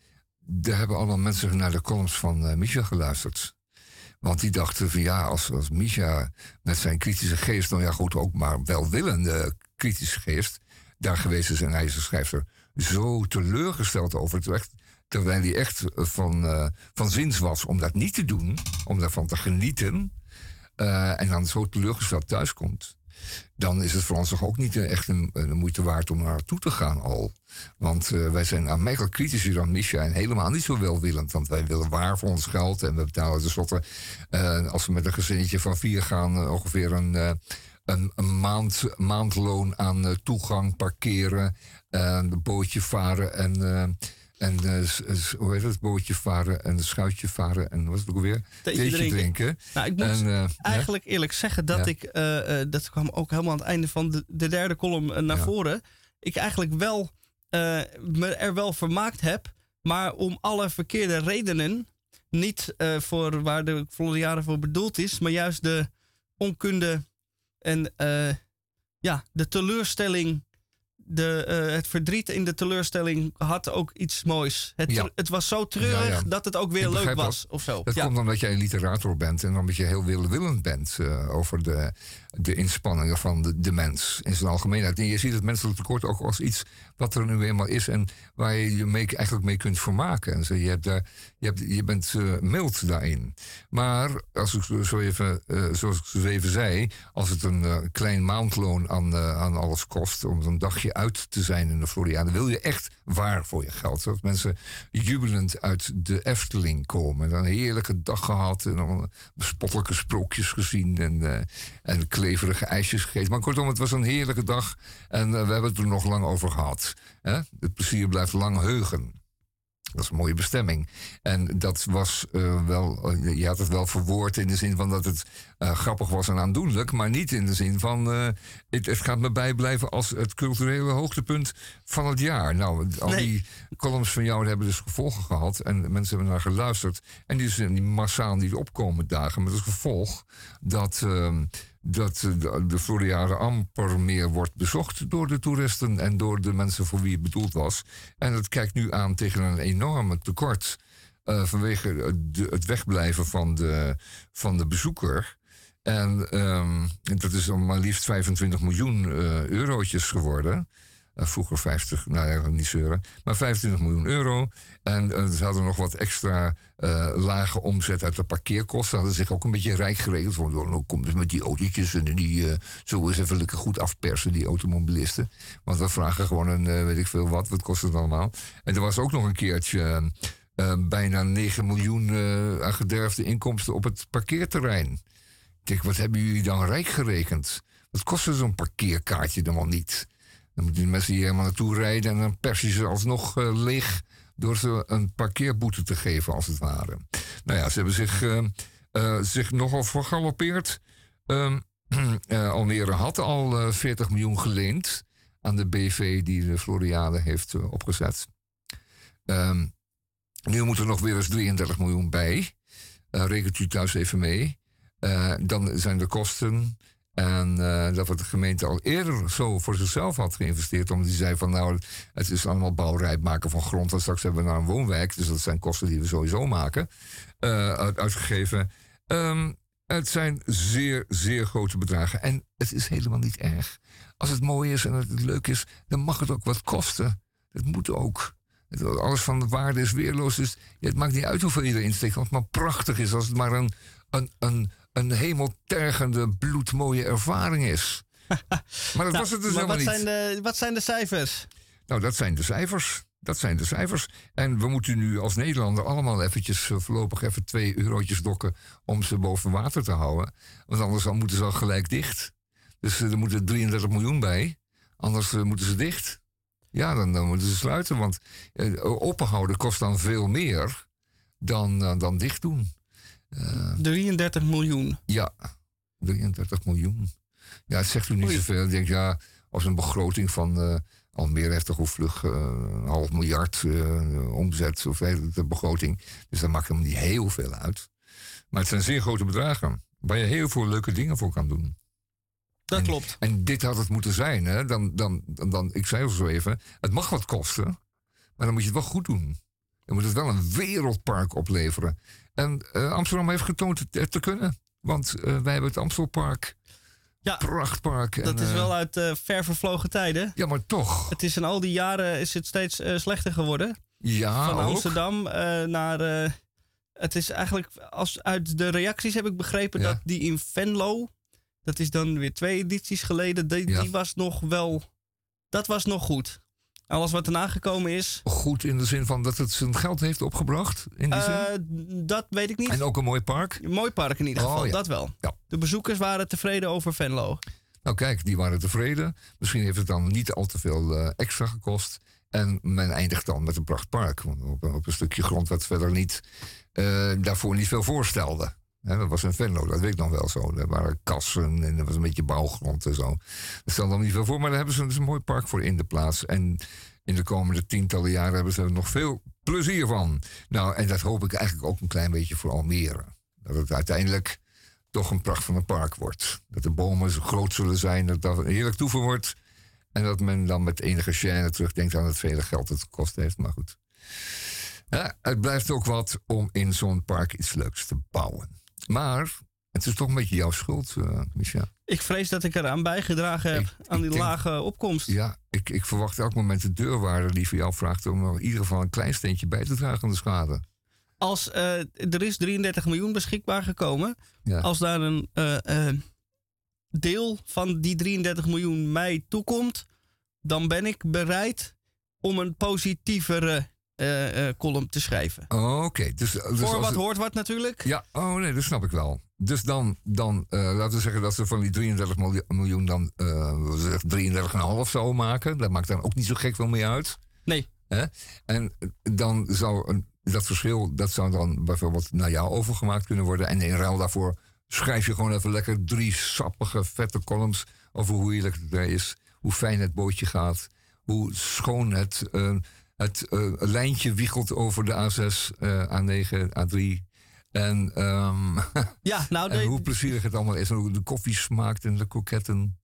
Er hebben allemaal mensen naar de columns van Micha geluisterd. Want die dachten van ja, als, als Misha met zijn kritische geest, nou ja goed, ook maar welwillende kritische geest, daar geweest is en hij is schrijver zo teleurgesteld over. het terwijl hij echt van, uh, van zins was om dat niet te doen, om daarvan te genieten. Uh, en dan zo teleurgesteld thuiskomt dan is het voor ons toch ook niet echt een, een moeite waard om naartoe te gaan al. Want uh, wij zijn aanmerkelijk kritischer dan Misha en helemaal niet zo welwillend. Want wij willen waar voor ons geld en we betalen tenslotte, uh, als we met een gezinnetje van vier gaan, ongeveer een, een, een, maand, maandloon aan toegang, parkeren, een bootje varen en En hoe heet het? Bootje varen en schuitje varen en wat is het ook weer? Theetje drinken. Nou, ik moet eigenlijk eerlijk zeggen dat ik, dat kwam ook helemaal aan het einde van de, de derde column naar voren. Ik eigenlijk wel me er wel vermaakt heb, maar om alle verkeerde redenen. Niet voor waar de Floriade voor bedoeld is, maar juist de onkunde en ja, de teleurstelling de, uh, het verdriet in de teleurstelling had ook iets moois. Het, ja. het was zo treurig dat het ook weer leuk was. Of zo. Dat komt omdat jij een literator bent en omdat je heel willend bent uh, over de, de inspanningen van de, de mens in zijn algemeenheid. En je ziet het menselijk tekort ook als iets wat er nu eenmaal is en waar je je mee, eigenlijk mee kunt vermaken. En je, hebt daar, je, hebt, je bent uh, mild daarin. Maar als ik zo even, zoals ik zo even zei, als het een klein maandloon aan, aan alles kost om een dagje uit te zijn in de Floriade. Wil je echt waar voor je geld? Zodat mensen jubelend uit de Efteling komen. Dan een heerlijke dag gehad en dan bespottelijke sprookjes gezien en, en kleverige ijsjes gegeten. Maar kortom, het was een heerlijke dag en uh, we hebben het er nog lang over gehad. Hè? Het plezier blijft lang heugen. Dat is een mooie bestemming. En dat was uh, wel, uh, je had het wel verwoord in de zin van dat het uh, grappig was en aandoenlijk, maar niet in de zin van het, het, gaat me bijblijven als het culturele hoogtepunt van het jaar. Nou, al die columns van jou hebben dus gevolgen gehad en mensen hebben naar geluisterd. En die zijn die massaal die opkomen dagen met het gevolg dat ehm, dat de, de Floriade amper meer wordt bezocht door de toeristen en door de mensen voor wie het bedoeld was. En het kijkt nu aan tegen een enorme tekort uh, vanwege het wegblijven van de, van de bezoeker. En um, dat is dan maar liefst 25 miljoen uh, eurotjes geworden. Uh, vroeger 50, nou ja, niet zeuren. Maar 25 miljoen euro. En uh, ze hadden nog wat extra uh, lage omzet uit de parkeerkosten. Hadden zich ook een beetje rijk geregeld. Van, nou komt het met die autootjes en die uh, zullen eens even lekker goed afpersen, die automobilisten. Want we vragen gewoon een, weet ik veel wat, wat kost het allemaal. En er was ook nog een keertje bijna 9 miljoen aan gederfde inkomsten op het parkeerterrein. Ik wat hebben jullie dan rijk gerekend? Wat kostte zo'n parkeerkaartje dan wel niet? Dan moeten die mensen hier helemaal naartoe rijden en dan pers je ze alsnog uh, leeg door ze een parkeerboete te geven, als het ware. Nou ja, ze hebben zich, uh, zich nogal vergalopeerd. Um, Almere had al 40 miljoen geleend aan de BV die de Floriade heeft opgezet. Um, nu moet er nog weer eens 33 miljoen bij. rekent u thuis even mee. dan zijn de kosten en uh, dat wat de gemeente al eerder zo voor zichzelf had geïnvesteerd. Omdat die zei van nou, het is allemaal bouwrijp maken van grond. En straks hebben we naar een woonwijk. Dus dat zijn kosten die we sowieso maken. Uh, uitgegeven. Um, het zijn zeer, zeer grote bedragen. En het is helemaal niet erg. Als het mooi is en het leuk is, dan mag het ook wat kosten. Het moet ook. Alles van de waarde is weerloos. Dus het maakt niet uit hoeveel je erin steekt. Als het maar prachtig is. Als het maar een, een, een een hemeltergende, bloedmooie ervaring is. maar dat nou, was het dus helemaal wat niet. Zijn de, wat zijn de cijfers? Nou, dat zijn de cijfers. Dat zijn de cijfers. En we moeten nu als Nederlander allemaal eventjes uh, voorlopig even twee eurotjes dokken om ze boven water te houden. Want anders dan moeten ze al gelijk dicht. Dus uh, er moeten 33 miljoen bij. Anders uh, moeten ze dicht. Ja, dan, dan, moeten ze sluiten. Want openhouden kost dan veel meer dan, dan dicht doen. 33 miljoen. Ja, 33 miljoen. Ja, het zegt u niet zoveel. Ik denk, ja, als een begroting van uh, Almere heeft toch hoe vlug uh, een half miljard uh, omzet of de begroting. Dus dat maakt hem niet heel veel uit. Maar het zijn zeer grote bedragen. Waar je heel veel leuke dingen voor kan doen. Dat klopt. En dit had het moeten zijn. Hè? Dan, dan, dan, dan, ik zei al zo even, het mag wat kosten. Maar dan moet je het wel goed doen. Dan moet het wel een wereldpark opleveren. En uh, Amsterdam heeft getoond het te kunnen. Want uh, wij hebben het Amstelpark. Ja, prachtpark. Dat is wel eh, uit uh, ver vervlogen tijden. Ja, maar toch. Het is in al die jaren is het steeds slechter geworden. Ja, Van Amsterdam naar... het is eigenlijk, als uit de reacties heb ik begrepen dat die in Venlo... Dat is dan weer twee edities geleden. Die, ja. die was nog wel... Dat was nog goed. Alles wat erna gekomen is. Goed in de zin van dat het zijn geld heeft opgebracht? In die uh, Dat weet ik niet. En ook een mooi park? Een mooi park in ieder oh, geval, dat wel. Ja. De bezoekers waren tevreden over Venlo. Nou kijk, die waren tevreden. Misschien heeft het dan niet al te veel uh, extra gekost. En men eindigt dan met een prachtpark. Op, een- op een stukje grond wat verder niet, eh, daarvoor niet veel voorstelde. Dat was een Venlo, dat weet ik nog wel zo. Er waren kassen en er was een beetje bouwgrond en zo. Dat stelde dan niet veel voor, maar daar hebben ze dus een mooi park voor in de plaats. En in de komende tientallen jaren hebben ze er nog veel plezier van. Nou, en dat hoop ik eigenlijk ook een klein beetje voor Almere. Dat het uiteindelijk toch een pracht van een park wordt. Dat de bomen zo groot zullen zijn, dat dat heerlijk toeven wordt. En dat men dan met enige gêne terugdenkt aan het vele geld dat het gekost heeft. Maar goed. Ja, het blijft ook wat om in zo'n park iets leuks te bouwen. Maar het is toch een beetje jouw schuld, Micha. Ik vrees dat ik eraan bijgedragen heb Ik- aan die denk- lage opkomst. Ja, ik, ik verwacht elk moment de deurwaarder die voor jou vraagt om er in ieder geval een klein steentje bij te dragen aan de schade. Als eh, er is 33 miljoen beschikbaar gekomen, Ja. als daar een eh, deel van die 33 miljoen mij toekomt, dan ben ik bereid om een positievere eh, column te schrijven. Oh, Oké, dus, dus Voor wat het- hoort wat natuurlijk. Ja, oh nee, dat snap ik wel. Dus dan, dan eh, laten we zeggen dat ze van die 33 miljoen, dan uh, 33,5 zouden maken. Dat maakt dan ook niet zo gek veel meer uit. Nee. Hè? En dan zou een, dat verschil, dat zou dan bijvoorbeeld naar jou overgemaakt kunnen worden. En in ruil daarvoor schrijf je gewoon even lekker drie sappige, vette columns over hoe heerlijk het er is. Hoe fijn het bootje gaat. Hoe schoon het, het eh, lijntje wiegelt over de A6, eh, A9, A3. En, ehm, Ja, nou, en de- hoe plezierig het allemaal is. En hoe de koffie smaakt en de kroketten.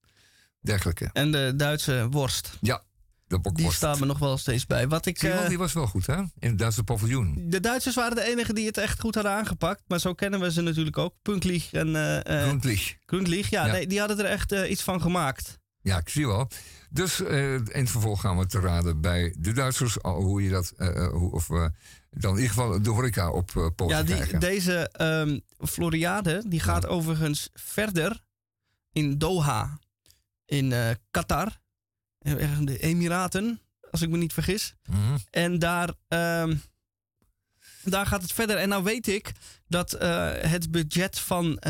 Dergelijke. en de Duitse worst. Ja, de Die staat me nog wel steeds bij. Wat ik, wel, eh, die was wel goed, hè? In het Duitse paviljoen. de Duitsers waren de enigen die het echt goed hadden aangepakt. Maar zo kennen we ze natuurlijk ook. Punklich en eh eh, Grundlich. Grundlich. Ja, Ja. Nee, die hadden er echt iets van gemaakt. Ja, ik zie wel. Dus eh, in het vervolg gaan we te raden bij de Duitsers. Hoe je dat, eh, eh, hoe, of eh, dan in ieder geval de horeca op poten Ja, die, deze ehm, Floriade die gaat overigens verder in Doha, in Qatar, in de Emiraten, als ik me niet vergis. Mhm. En daar, ehm, daar gaat het verder. En nou weet ik dat het budget van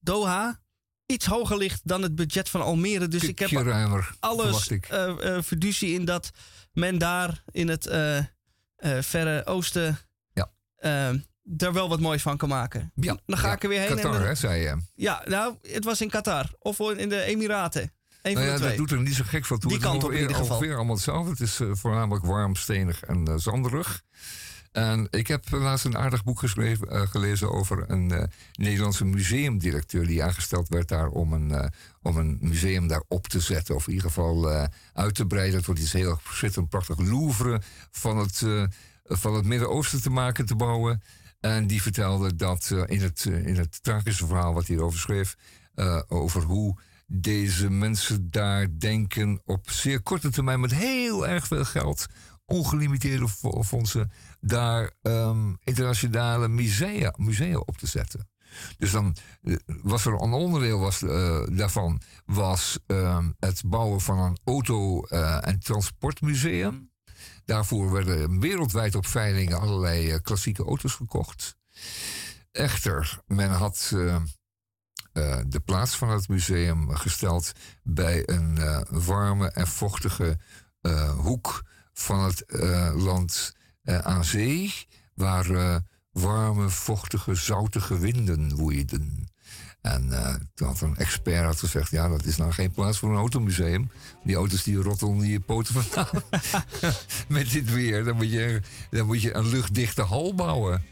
Doha iets hoger ligt dan het budget van Almere. Dus ik heb ruimer, alles ik. eh eh, fiducie in dat men daar in het eh, verre oosten Ja. er wel wat moois van kan maken. Ja, Dan ga ja, ik er weer heen. Qatar, en hè, zei je. ja, nou, het was in Qatar of in de Emiraten. Een Nou van ja, dat doet er niet zo gek veel toe. Die Het kant op in ieder geval. Ongeveer allemaal hetzelfde. Het is voornamelijk warm, stenig en zanderig. En ik heb laatst een aardig boek eh, gelezen over een eh, Nederlandse museumdirecteur die aangesteld werd daar om een, eh, om een museum daar op te zetten. Of in ieder geval uit te breiden. Het wordt iets heel schitterend, prachtig Louvre van het, het Midden-Oosten te maken, te bouwen. En die vertelde dat in, het, in het tragische verhaal wat hij erover schreef, over hoe deze mensen daar denken op zeer korte termijn met heel erg veel geld, ongelimiteerde fo- fondsen, daar ehm, internationale musea, musea op te zetten. Dus dan eh, was er een onderdeel was, eh, daarvan was ehm, het bouwen van een auto- eh, en transportmuseum. Daarvoor werden wereldwijd op veilingen allerlei klassieke auto's gekocht. Echter, men had de plaats van het museum gesteld bij een warme en vochtige hoek van het eh, land eh, aan zee, waar eh, warme, vochtige, zoutige winden woeiden. En toen had een expert had gezegd: Ja, dat is nou geen plaats voor een automuseum. Die auto's die rotten onder je poten vandaan. Met dit weer, dan moet, je, dan moet je een luchtdichte hal bouwen.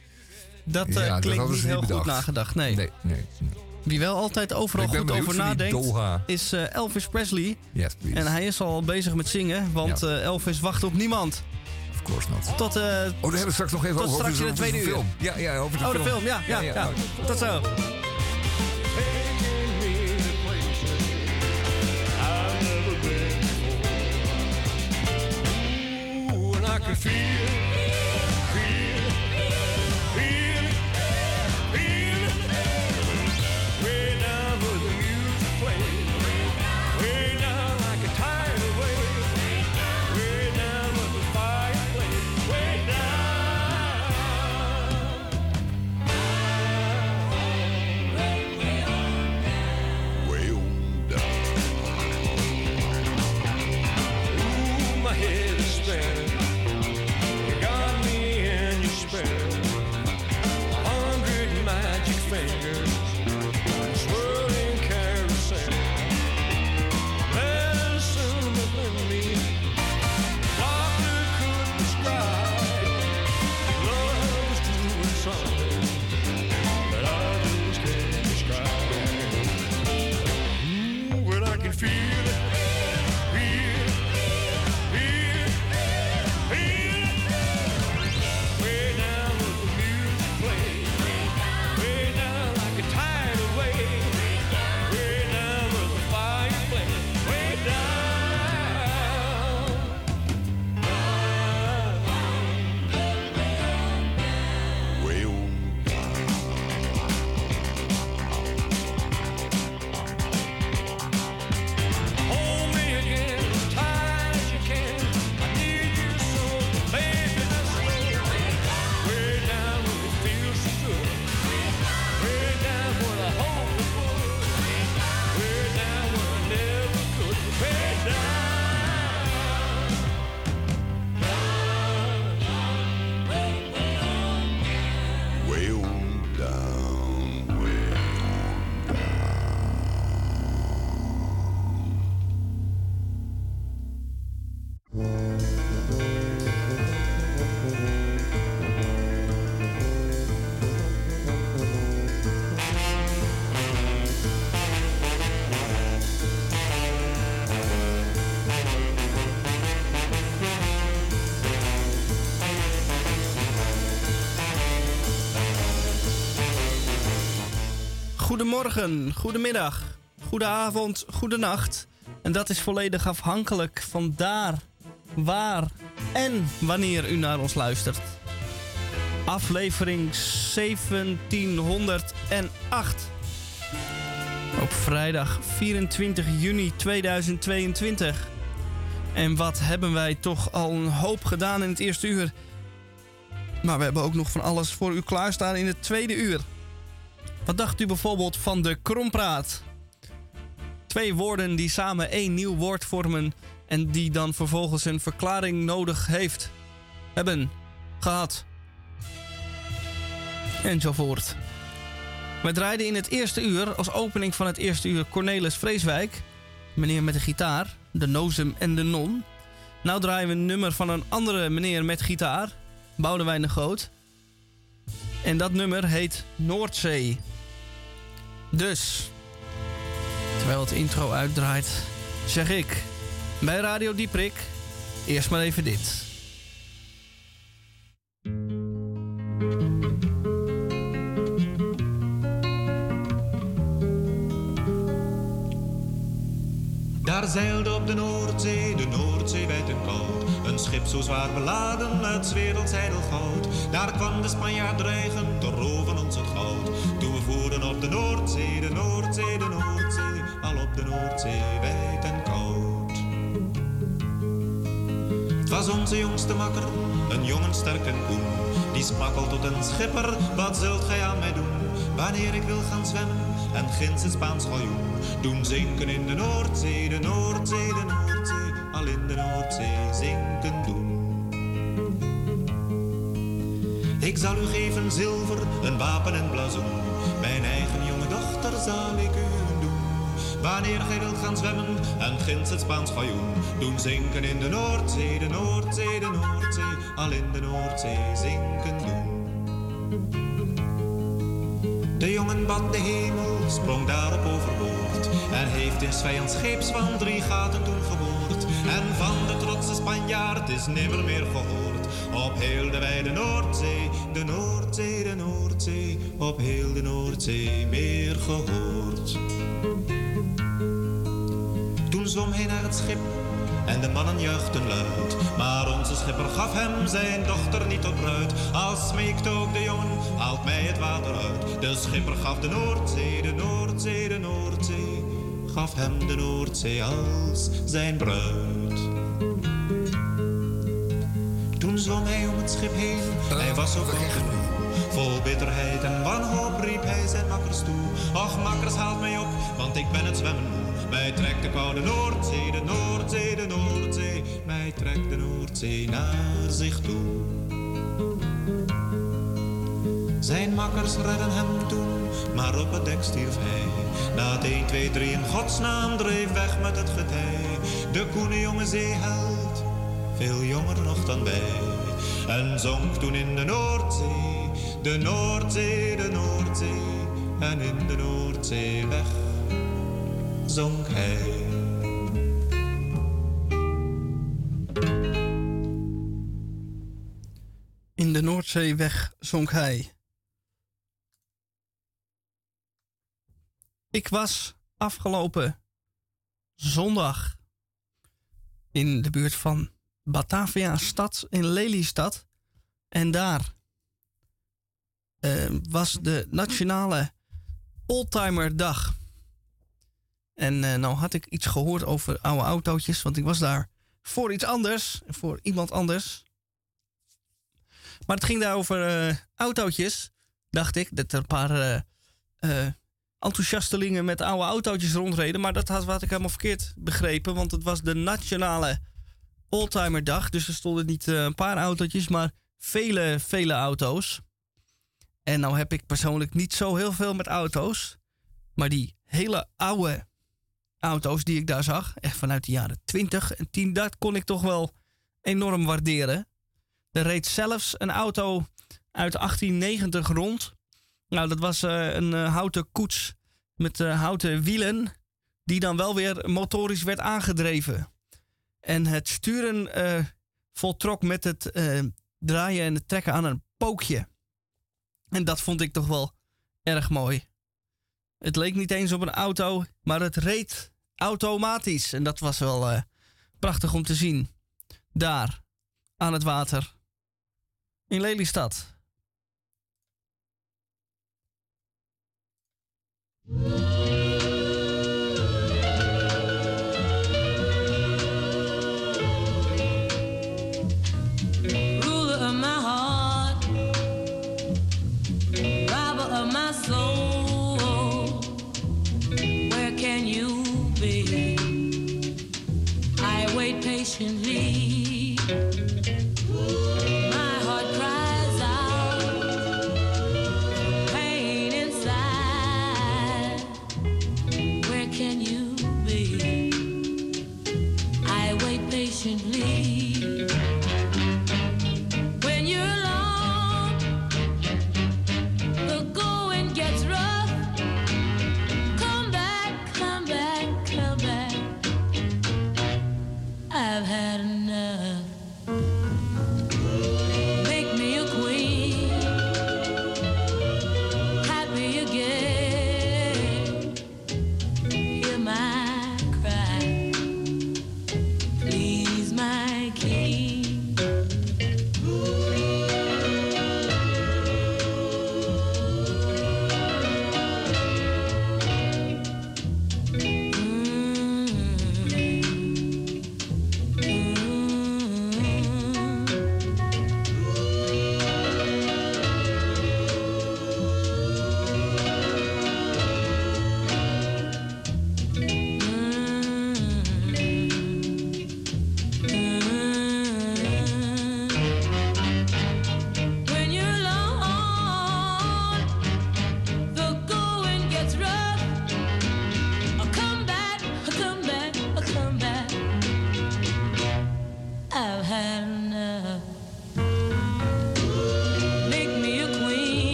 dat Ja, dat klinkt hadden niet heel goed nagedacht. Nee. Nee, nee. nee. Wie wel altijd overal goed benieuwd over nadenkt, is eh, Elvis Presley. Yes, please. En hij is al bezig met zingen, want Ja. eh, Elvis wacht op niemand. Of course not. Tot, eh, Oh, daar hebben we straks nog even Tot over. straks in de tweede de uur. film. Ja, ja, over de oh, film. de film, ja, ja, ja. Tot zo. And I can feel, feel, Goedemorgen, goedemiddag, goedenavond, goedenacht. En dat is volledig afhankelijk van daar, waar en wanneer u naar ons luistert. Aflevering 1708. Op vrijdag 24 juni 2022. En wat hebben wij toch al een hoop gedaan in het eerste uur. Maar we hebben ook nog van alles voor u klaarstaan in het tweede uur. Wat dacht u bijvoorbeeld van de krompraat? Twee woorden die samen één nieuw woord vormen en die dan vervolgens een verklaring nodig heeft, hebben, gehad. Enzovoort. We draaiden in het eerste uur, als opening van het eerste uur, Cornelis Vreeswijk. Meneer met de gitaar, de nozem en de non. Nou draaien we een nummer van een andere meneer met gitaar, Boudewijn de Groot. En dat nummer heet Noordzee. Dus, terwijl het intro uitdraait, zeg ik bij Radio Dieprik eerst maar even dit. Daar zeilde op de Noordzee, de Noordzee en koud. Een schip zo zwaar beladen 's werelds goud. Daar kwam de Spanjaard dreigen te roven ons het goud. Op de Noordzee, de Noordzee, de Noordzee. Al op de Noordzee wijd en koud. Het was onze jongste makker, een jongen sterk en koen. Die smakkelt tot een schipper, wat zult gij aan mij doen? Wanneer ik wil gaan zwemmen en ginds het Spaans galjoen. Doen zinken in de Noordzee, de Noordzee, de Noordzee. Al in de Noordzee zinken doen. Ik zal u geven zilver, een wapen en blazoen. Mijn eigen jonge dochter zal ik u doen. Wanneer gij wilt gaan zwemmen en ginds het Spaans galjoen. Doen zinken in de Noordzee, de Noordzee, de Noordzee. Al in de Noordzee zinken doen. De jongen bad de hemel, sprong daarop overboord. En heeft in 's vijands scheepswand drie gaten toen geboord. En van de trotse Spanjaard is nimmer meer gehoord. Op heel de wijde Noordzee, de Noordzee, de Noordzee. Op heel de Noordzee meer gehoord. Toen zwom hij naar het schip en de mannen juichten luid. Maar onze schipper gaf hem zijn dochter niet tot bruid. Als smeekte ook de jongen, haalt mij het water uit. De schipper gaf de Noordzee, de Noordzee, de Noordzee. Gaf hem de Noordzee als zijn bruid. Zwom hij om het schip heen, hij was bang genoeg. Vol bitterheid en wanhoop riep hij zijn makkers toe. Och, makkers, haalt mij op, want ik ben het zwemmen moe. Mij trekt de koude Noordzee, de Noordzee, de Noordzee. Mij trekt de Noordzee naar zich toe. Zijn makkers redden hem toen, maar op het dek stierf hij. Na het 1, 2, 3 in godsnaam dreef weg met het getij. De koene jonge zeeheld, veel jonger nog dan wij. En zonk toen in de Noordzee, de Noordzee, de Noordzee. En in de Noordzee weg zonk hij. In de Noordzeeweg zonk hij. Ik was afgelopen zondag in de buurt van Batavia stad in Lelystad. En daar eh, was de nationale Oldtimer Dag. En eh, nou had ik iets gehoord over oude autootjes, want ik was daar voor iets anders, voor iemand anders. Maar het ging daar over eh, autootjes, dacht ik. Dat er een paar enthousiastelingen met oude autootjes rondreden. Maar dat had, had ik helemaal verkeerd begrepen, want het was de nationale Oldtimer Dag. Dus er stonden niet eh, een paar autootjes, maar vele, vele auto's. En nou heb ik persoonlijk niet zo heel veel met auto's. Maar die hele oude auto's die ik daar zag, echt vanuit de jaren 20 en 10, dat kon ik toch wel enorm waarderen. Er reed zelfs een auto uit 1890 rond. Nou, dat was eh, een eh, houten koets met houten wielen, die dan wel weer motorisch werd aangedreven. En het sturen eh, voltrok met het eh, draaien en het trekken aan een pookje. En dat vond ik toch wel erg mooi. Het leek niet eens op een auto, maar het reed automatisch. En dat was wel eh, prachtig om te zien. Daar, aan het water. In Lelystad.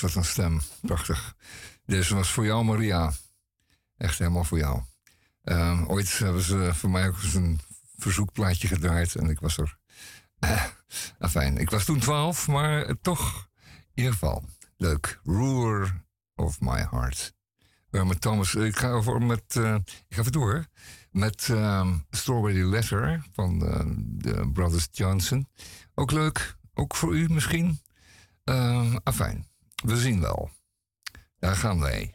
Wat een stem. Prachtig. Deze was voor jou, Maria. Echt helemaal voor jou. Ehm, ooit hebben ze voor mij ook eens een verzoekplaatje gedraaid en ik was er. Eh, afijn, ik was toen 12, maar eh, toch, in ieder geval, leuk. Ruler of my heart. Irma Thomas, ik ga over met. eh, ik ga even door. Met ehm, Strawberry Letter van eh, de Brothers Johnson. Ook leuk, ook voor u misschien. Uh, afijn, we zien wel. Daar gaan wij.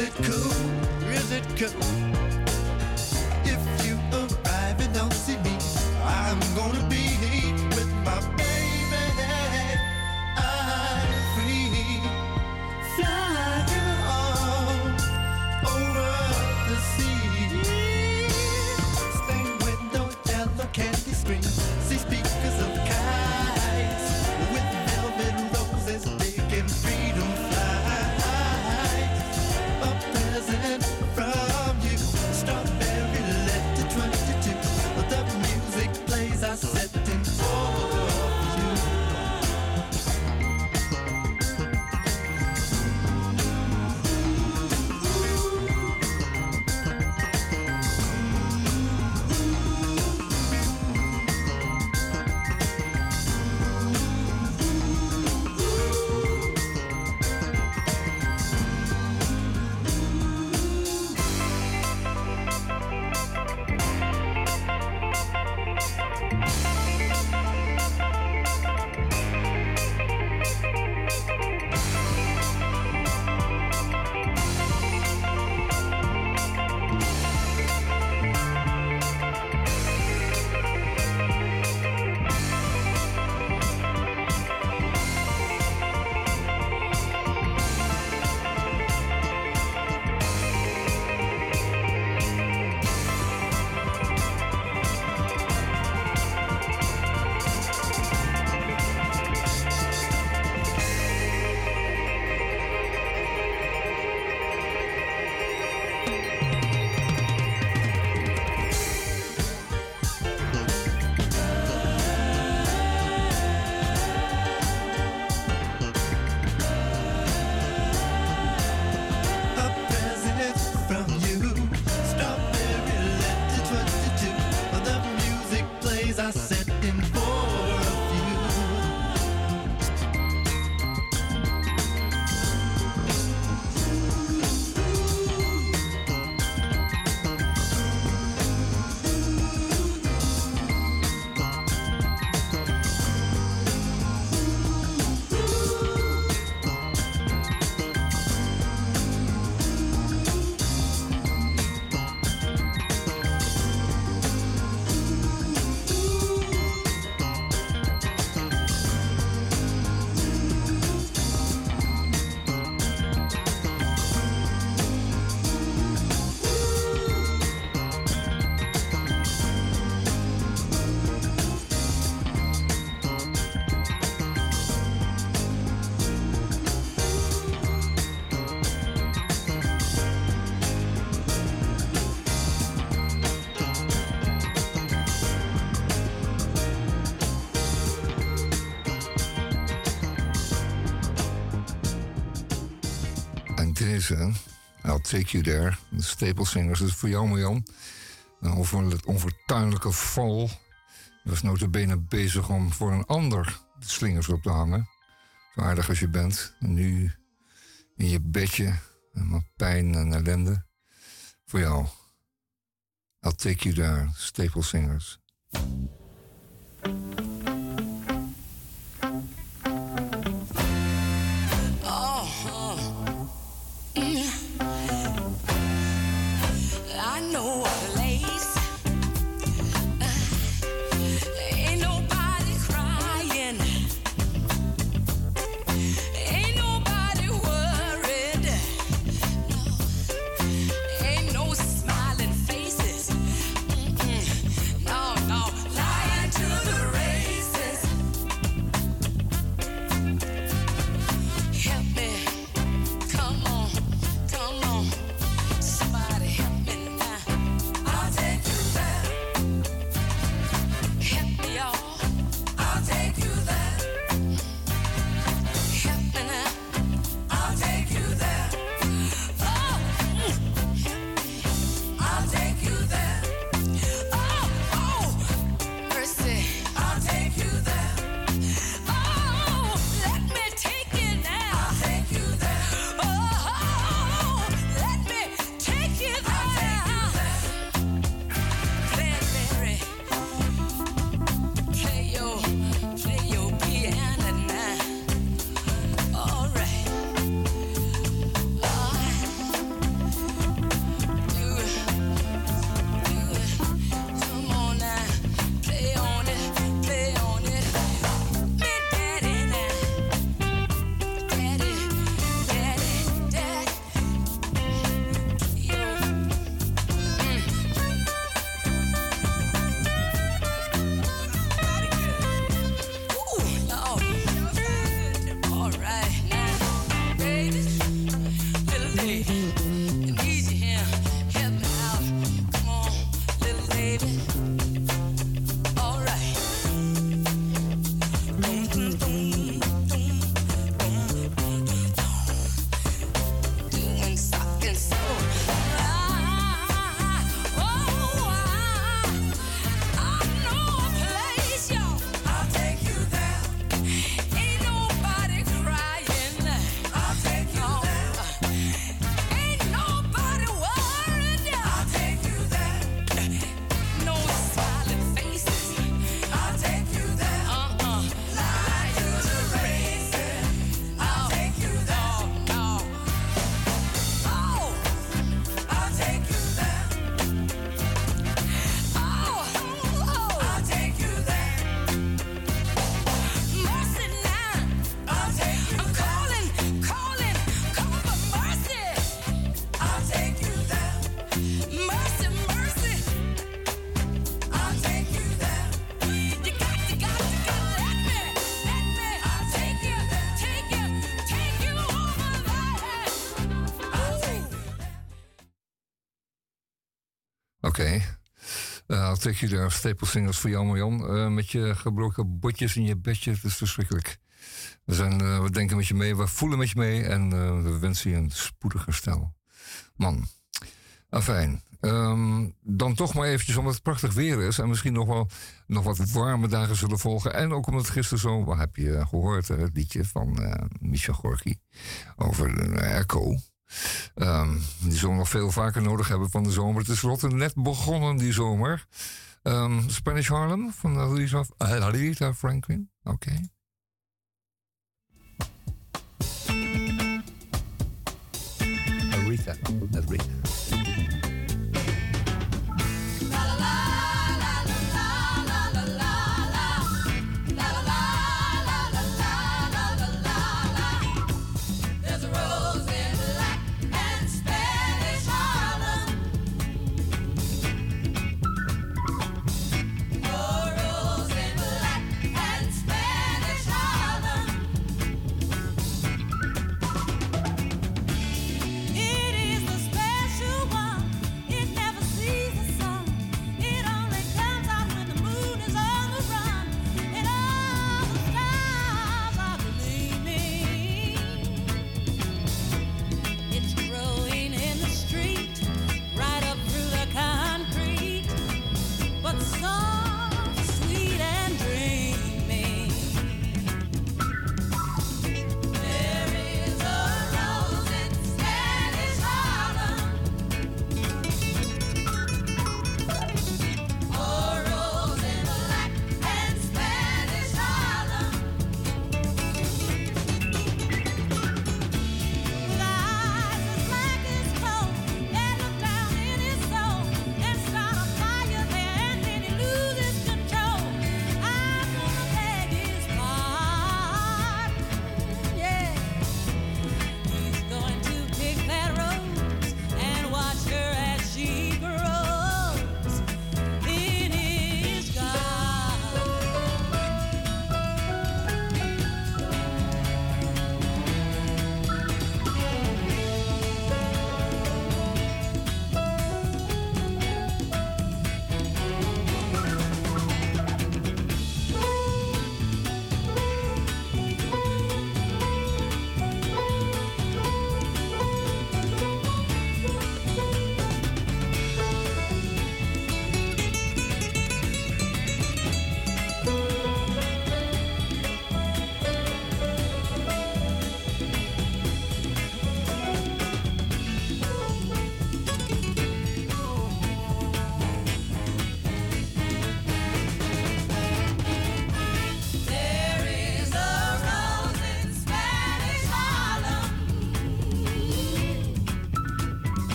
It cool? Is it cool? If you arrive and don't see me, I'm gonna be I'll Take You There, de Staple Singers. Dat is voor jou, Marjan. Over het onfortuinlijke val. Je was notabene bezig om voor een ander de slingers op te hangen. Zo aardig als je bent. En nu in je bedje, met pijn en ellende. Voor jou. I'll Take You There, Staple Singers. I know a Eh, I'll take you there, Staple Singers voor jou, Marjan. Eh, met je gebroken botjes in je bedje, het is verschrikkelijk. We, zijn, eh, we denken met je mee, we voelen met je mee en eh, we wensen je een spoedig herstel. Man, afijn. Ehm, dan toch maar eventjes, omdat het prachtig weer is... en misschien nog wel nog wat warme dagen zullen volgen... en ook omdat gisteren zo, wat heb je gehoord... het liedje van Michel Gorky over de Echo... Ehm, die zullen nog veel vaker nodig hebben van de zomer. Het is net begonnen, die zomer. Ehm, Spanish Harlem van Aretha, Aretha Franklin. Oké. Aretha. Aretha.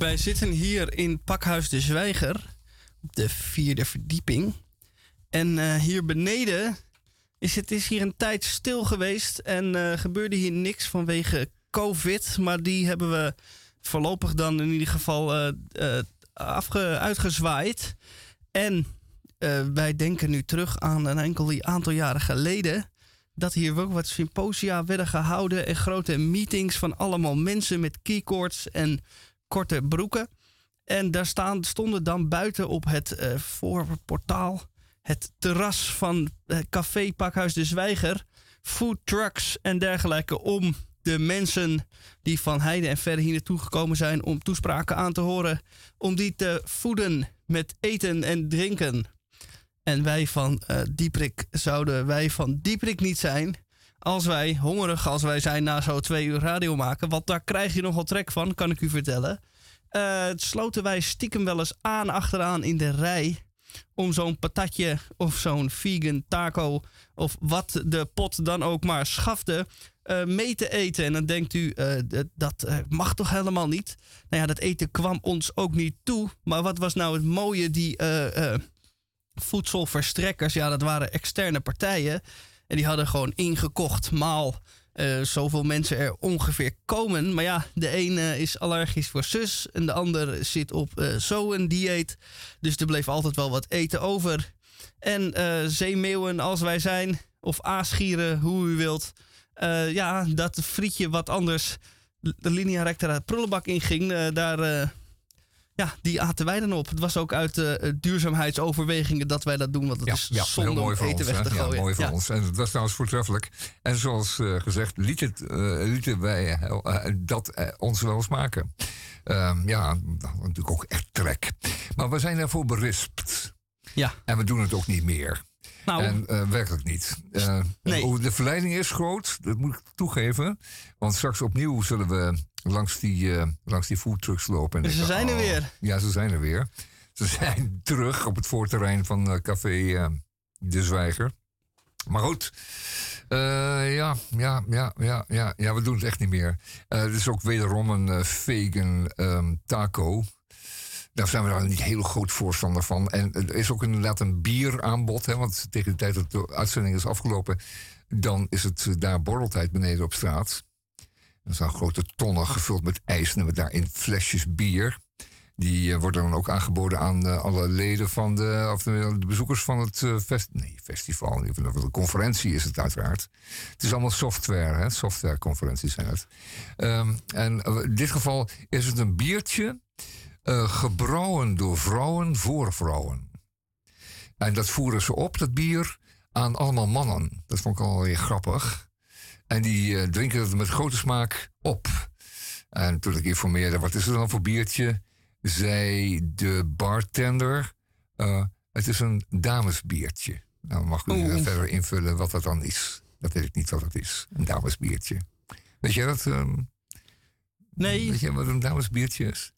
Wij zitten hier in Pakhuis de Zwijger, op de vierde verdieping. En eh, hier beneden is het is hier een tijd stil geweest en eh, gebeurde hier niks vanwege COVID. Maar die hebben we voorlopig dan in ieder geval eh, afge, uitgezwaaid. En wij denken nu terug aan een enkel aantal jaren geleden. Dat hier ook wat symposia werden gehouden en grote meetings van allemaal mensen met keycords en korte broeken. En daar staan, stonden dan buiten op het eh, voorportaal, het terras van eh, Café Pakhuis de Zwijger, food trucks en dergelijke om de mensen die van heide en verre hier naartoe gekomen zijn om toespraken aan te horen, om die te voeden met eten en drinken. En wij van eh Dieprik zouden wij van Dieprik niet zijn als wij, hongerig als wij zijn na zo'n twee uur radio maken. Want daar krijg je nogal trek van, kan ik u vertellen. Eh, sloten wij stiekem wel eens aan achteraan in de rij. Om zo'n patatje of zo'n vegan taco of wat de pot dan ook maar schafte. eh, mee te eten. En dan denkt u, eh, dat mag toch helemaal niet? Nou ja, dat eten kwam ons ook niet toe. Maar wat was nou het mooie? Die voedselverstrekkers, ja, dat waren externe partijen. En die hadden gewoon ingekocht maal eh, zoveel mensen er ongeveer komen. Maar ja, de een eh, is allergisch voor zus en de ander zit op eh zo'n dieet. Dus er bleef altijd wel wat eten over. En eh, zeemeeuwen als wij zijn, of aasgieren, hoe u wilt. Ja, dat frietje wat anders de linea recta prullenbak inging, daar... ja, die aten wij dan op. Het was ook uit eh, duurzaamheidsoverwegingen dat wij dat doen. Want het Ja, is ja zonde mooi om voor eten ons. weg te Ja, gooien. mooi voor Ja. ons. En het was trouwens voortreffelijk. En zoals eh, gezegd, liet het, eh, lieten wij dat ons wel eens maken. Ehm, ja, dat natuurlijk ook echt trek. Maar we zijn daarvoor berispt. Ja. En we doen het ook niet meer. Nou, En eh, werkelijk niet. Eh, Nee. De verleiding is groot, dat moet ik toegeven. Want straks opnieuw zullen we langs die, eh langs die foodtrucks lopen. En Ze denken, zijn er oh, weer. Ja, ze zijn er weer. Ze zijn terug op het voorterrein van Café De Zwijger. Maar goed, ja, ja, ja, ja, ja, ja, we doen het echt niet meer. Eh het is ook wederom een eh, vegan ehm, taco. Daar zijn we dan niet heel groot voorstander van. En er is ook inderdaad een bieraanbod. Hè, want tegen de tijd dat de uitzending is afgelopen... dan is het eh, daar borreltijd beneden op straat. Er zijn grote tonnen gevuld met ijs... en met daarin flesjes bier. Die eh, worden dan ook aangeboden aan eh, alle leden van de... of de, bezoekers van het eh, fest, nee, festival. geval, De conferentie is het uiteraard. Het is allemaal software, hè? softwareconferenties zijn het. Ehm, en in dit geval is het een biertje... eh, gebrouwen door vrouwen voor vrouwen. En dat voeren ze op, dat bier, aan allemaal mannen. Dat vond ik al weer grappig. En die eh, drinken het met grote smaak op. En toen ik informeerde, wat is er dan voor biertje? Zei de bartender, eh, het is een damesbiertje. Nou mag u verder invullen wat dat dan is. Dat weet ik niet wat dat is, een damesbiertje. Weet jij dat? ehm, nee, Weet jij wat een damesbiertje is?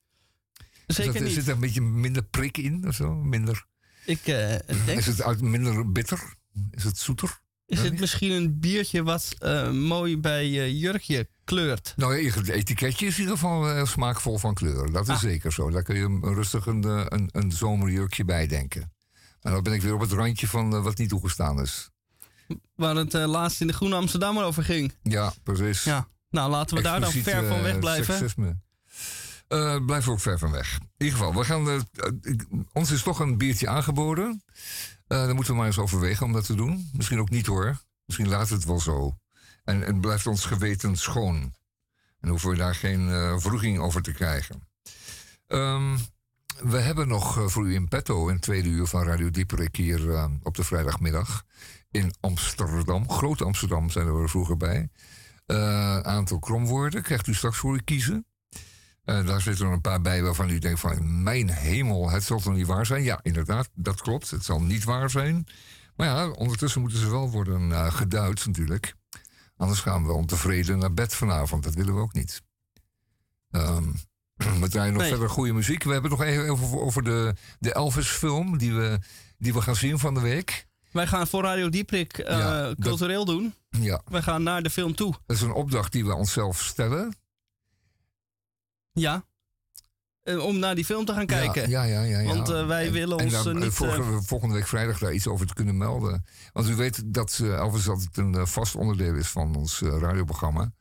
Zeker dat- niet. Zit er een beetje minder prik in of zo? Minder, Ik eh, denk, is het uit minder bitter? Is het zoeter? is het misschien een biertje wat eh, mooi bij je jurkje kleurt? Nou, het etiketje is in ieder geval eh, smaakvol van kleur. Dat is Ah. zeker zo. Daar kun je rustig een, eh, een, een zomerjurkje bij denken. En dan ben ik weer op het randje van eh, wat niet toegestaan is. Waar het eh, laatst in de Groene Amsterdammer over ging. Ja, precies. Ja, nou laten we daar dan ver van eh, weg blijven. Seksisme. Eh blijf ook ver van weg. In ieder geval, we gaan, eh, eh, ons is toch een biertje aangeboden. Eh dan moeten we maar eens overwegen om dat te doen. Misschien ook niet hoor. Misschien laat het wel zo. En het blijft ons geweten schoon. En hoeven we daar geen vroeging over te krijgen. Ehm, we hebben nog voor u in petto een tweede uur van Radio Dieperik hier op de vrijdagmiddag in Amsterdam. Groot Amsterdam zijn we er vroeger bij. Eh, aantal kromwoorden krijgt u straks voor u kiezen. Eh, daar zitten er een paar bij waarvan u denkt van... mijn hemel, het zal toch niet waar zijn? Ja, inderdaad, dat klopt. Het zal niet waar zijn. Maar ja, ondertussen moeten ze wel worden eh, geduid natuurlijk. Anders gaan we ontevreden naar bed vanavond. Dat willen we ook niet. Ehm, we draaien nog Nee. verder goede muziek. We hebben nog even over, over de, de Elvis-film... Die we, die we gaan zien van de week. Wij gaan voor Radio Dieprik eh, Ja, dat- cultureel doen. Ja, Wij gaan naar de film toe. dat is een opdracht die we onszelf stellen. Ja. eh, om naar die film te gaan kijken. Ja, ja, ja. ja, Want eh, wij En- willen en ons daar, eh, niet... vorige- eh, volgende week vrijdag daar iets over te kunnen melden. Want u weet dat Elvis altijd een vast onderdeel is van ons radioprogramma.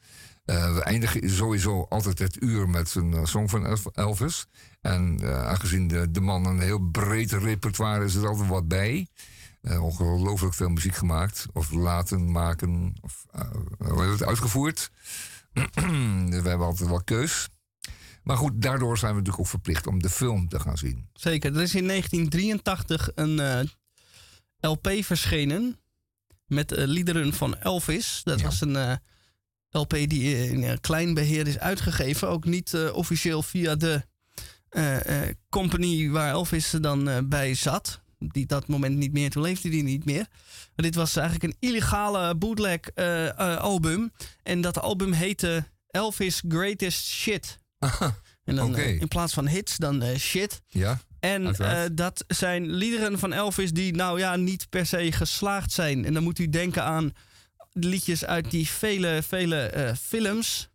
We eindigen sowieso altijd het uur met een song van Elvis. En aangezien de, de man een heel breed repertoire is, is er altijd wat bij. Ongelooflijk veel muziek gemaakt. Of laten maken. Of hebben het uitgevoerd. we hebben altijd wel keus. Maar goed, daardoor zijn we natuurlijk ook verplicht om de film te gaan zien. Zeker. Er is in 1983 een eh, LP verschenen met eh, liederen van Elvis. Dat was een eh, LP die in klein beheer is uitgegeven. Ook niet officieel via de company waar Elvis dan bij zat. Die dat moment niet meer, toen leefde hij niet meer. Maar dit was eigenlijk een illegale bootleg album. En dat album heette Elvis Greatest Shit. En dan Oké. eh, in plaats van hits, dan eh, shit. Ja, En eh, dat zijn liederen van Elvis die nou ja niet per se geslaagd zijn. En dan moet u denken aan liedjes uit die vele, vele films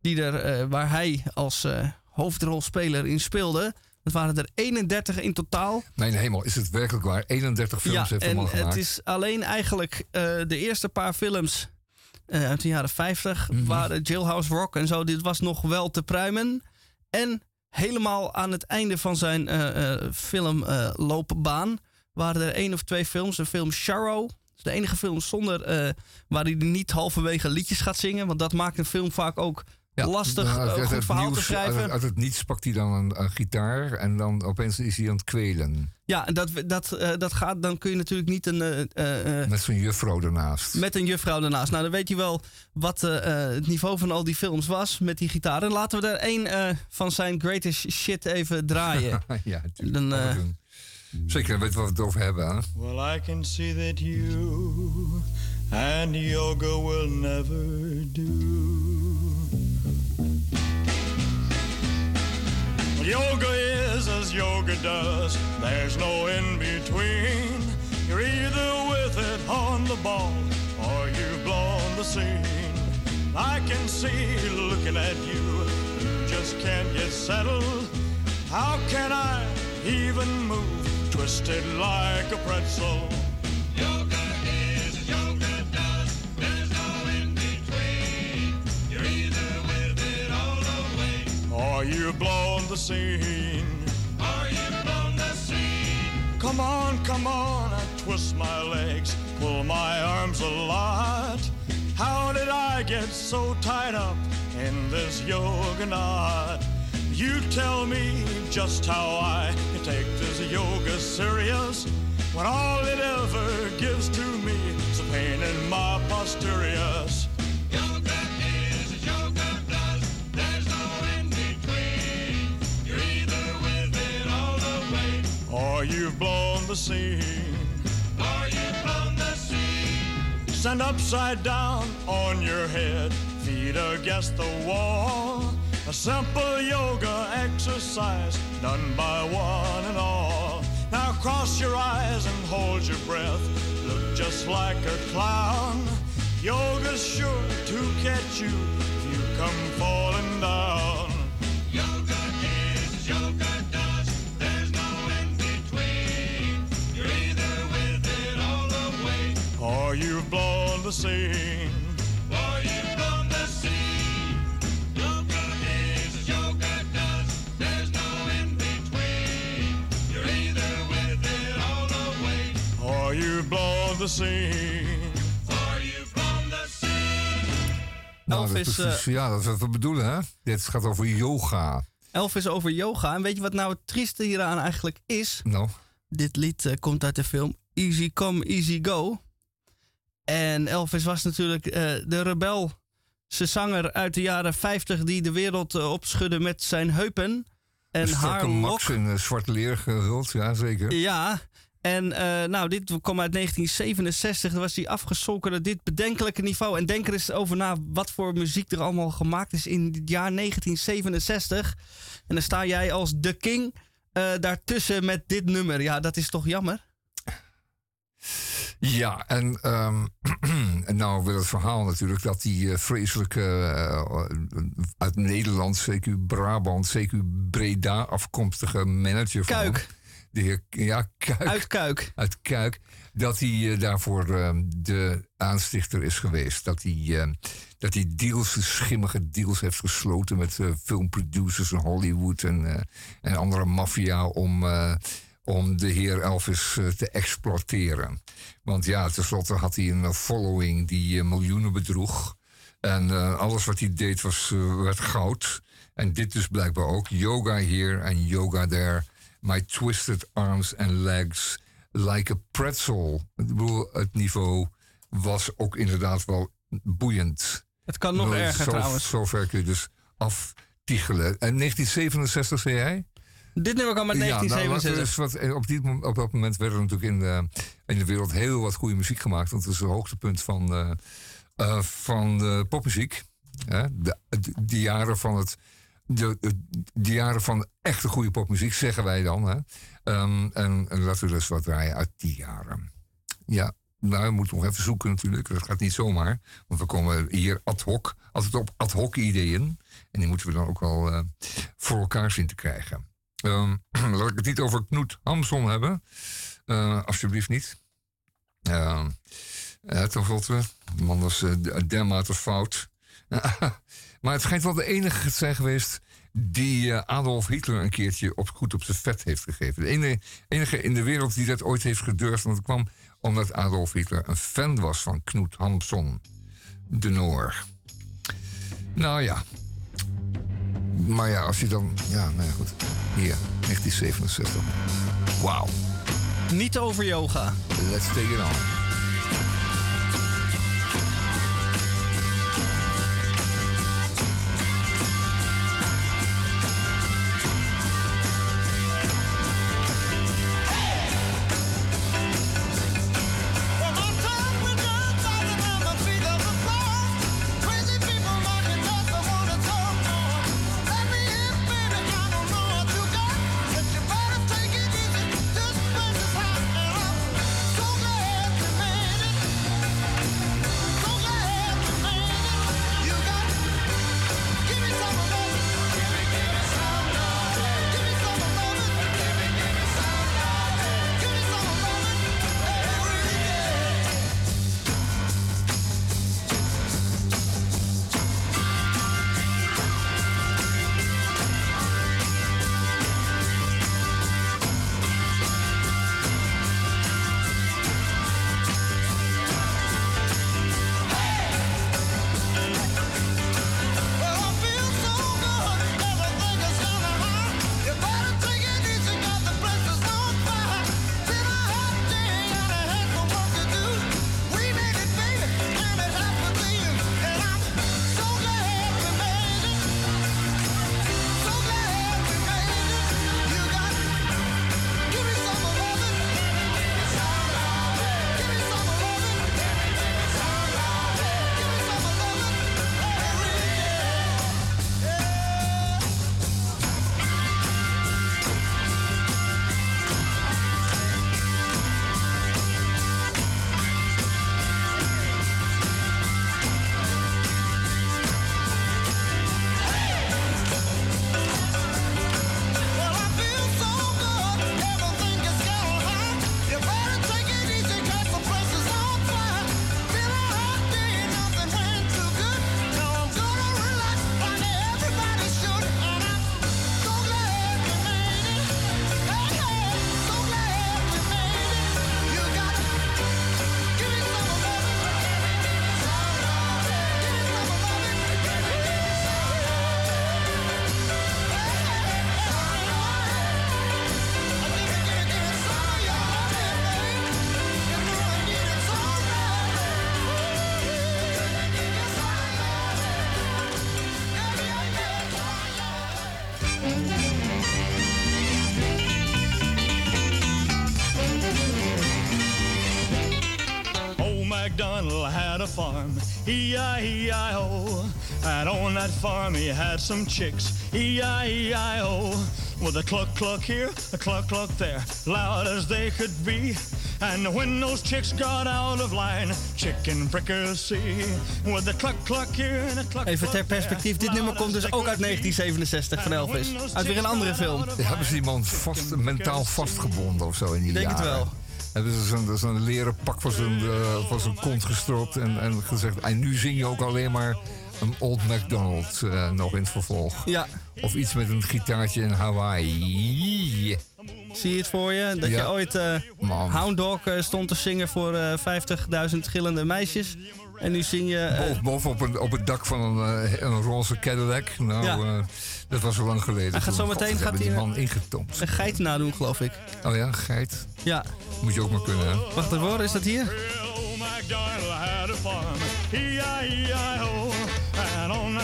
die er, waar hij als hoofdrolspeler in speelde. Dat waren er 31 in totaal. Mijn hemel, is het werkelijk waar? 31 films ja, heeft man gemaakt. het is alleen eigenlijk de eerste paar films eh, uit de jaren 50 Mhm. waren Jailhouse Rock en zo. Dit was nog wel te pruimen. En helemaal aan het einde van zijn eh, eh, filmloopbaan waren er één of twee films. Een film Sharrow. Is de enige film zonder waar hij niet halverwege liedjes gaat zingen. Want dat maakt een film vaak ook lastig Nou, eh, uit goed het verhaal te schrijven. Uit, uit het niets pakt hij dan een, een gitaar en dan opeens is hij aan het kwelen. Ja, en dat, dat, eh, dat gaat, dan kun je natuurlijk niet een. eh, eh, eh, Met zo'n juffrouw ernaast. Met een juffrouw ernaast. Nou, dan weet je wel wat eh, eh, het niveau van al die films was met die gitaar. En laten we er één eh, van zijn greatest shit even draaien. ja, natuurlijk. Dan, eh, een- Zeker, weet waar we het over hebben. Hè? Well, I can see that you and yoga will never do. Yoga is as yoga does, there's no in between. You're either with it on the ball or you've blown the scene. I can see looking at you, you just can't get settled. How can I even move, twisted like a pretzel? Or you've blown the scene. Or you've blown the scene. Come on, come on, I twist my legs, pull my arms a lot. How did I get so tied up in this yoga knot? You tell me just how I can take this yoga serious when all it ever gives to me is a pain in my posteriors. You've blown the scene. Or you've blown the scene. Stand upside down on your head, feet against the wall. A simple yoga exercise done by one and all. Now cross your eyes and hold your breath. Look just like a clown. Yoga's sure to catch you if you come falling down. Yoga is yoga or you've blown the scene. Or you've blown the scene. Yoga is as yoga does. There's no in between. You're either with it all the way, or you've blown the scene. Nou, Elvis, is precies- ja, dat is wat we bedoelen, hè? Dit gaat over yoga. Elvis over yoga. En weet je wat nou het trieste hieraan eigenlijk is? Nou, Dit lied eh, komt uit de film Easy Come, Easy Go. En Elvis was natuurlijk eh, de rebelse zanger uit de jaren 50 die de wereld eh, opschudde met zijn heupen en haar max in eh, zwart leer gehuld, ja zeker. Ja, en nou, dit kwam uit 1967. Dan was hij afgezonken naar dit bedenkelijke niveau. En denk er eens over na wat voor muziek er allemaal gemaakt is in het jaar 1967. En dan sta jij als de king daartussen met dit nummer. Ja, dat is toch jammer? Ja, en, ehm, en nou wil het verhaal natuurlijk dat die eh, vreselijke eh, uit Nederland, CQ Brabant, CQ Breda afkomstige manager van Kuik. de heer ja, Kuik, Uit Kuik. uit Kuik, dat hij eh, daarvoor ehm, de aanstichter is geweest. Dat hij, eh, dat hij deals, schimmige deals heeft gesloten met filmproducers in Hollywood en, en andere maffia om, om de heer Elvis eh, te exploiteren. Want ja, tenslotte had hij een following die eh, miljoenen bedroeg. En eh, alles wat hij deed was, werd goud. En dit dus blijkbaar ook. Yoga here en yoga there. My twisted arms and legs like a pretzel. Ik bedoel, het niveau was ook inderdaad wel boeiend. Het kan nog erger zo, trouwens. Zover kun je dus aftiegelen. En 1967 zei jij? Dit nummer kwam uit Ja, nou, 1967. wat- eh, op, op dat moment werd er natuurlijk in de, in de wereld heel wat goede muziek gemaakt. Want het is het hoogtepunt van, eh, eh, van de popmuziek. Hè? De, die jaren van het. De, jaren van echte goede popmuziek, zeggen wij dan. Hè? Ehm, en, en laten we dus wat draaien uit die jaren. Ja, nou, we moeten nog even zoeken natuurlijk. Dat gaat niet zomaar. Want we komen hier ad hoc, altijd op ad hoc ideeën. En die moeten we dan ook wel voor elkaar zien te krijgen. Ehm, laat ik het niet over Knoet Hamson hebben. Eh, alsjeblieft niet. Uh, ten slotte, de man was uh, dermate fout. maar het schijnt wel de enige te zijn geweest die eh, Adolf Hitler een keertje op, goed op zijn vet heeft gegeven. De enige, enige in de wereld die dat ooit heeft gedurfd. Want het kwam omdat Adolf Hitler een fan was van Knoet Hamson, de Noor. Nou ja. Maar ja, als je dan... Ja, nou ja, goed. Hier, 1967. Wauw. Niet over yoga. Let's take it on. E-I-E-I-O. And on that farm he had some chicks, E-I-E-I-O. With a cluck cluck here, a cluck cluck there, loud as they could be. And when those chicks got out of line, chicken fricassee with the cluck cluck here and a cluck Even ter perspectief, dit nummer komt dus ook uit 1967 van Elvis. Uit weer een andere film. Hebben ze die man vast, mentaal vastgebonden of zo in die Denk het Hebben ze zo'n zo'n leren pak van zijn, eh, van zijn kont gestropt en, en gezegd... En nu zing je ook alleen maar een Old MacDonald eh, nog in het vervolg. Ja. Of iets met een gitaartje in Hawaii. Zie je het voor je? Dat Ja. je ooit Man. Hound Dog stond te zingen voor eh 50.000 gillende meisjes. En nu zing je... Boven, boven op, een, op het dak van een, een roze Cadillac. Nou, Ja. Dat was al lang geleden. Hij gaat zo meteen- gaat die man ingetoomd. een geit nadoen, geloof ik. Oh ja, geit. Ja. Moet je ook maar kunnen, hè? Wacht even hoor, is dat hier?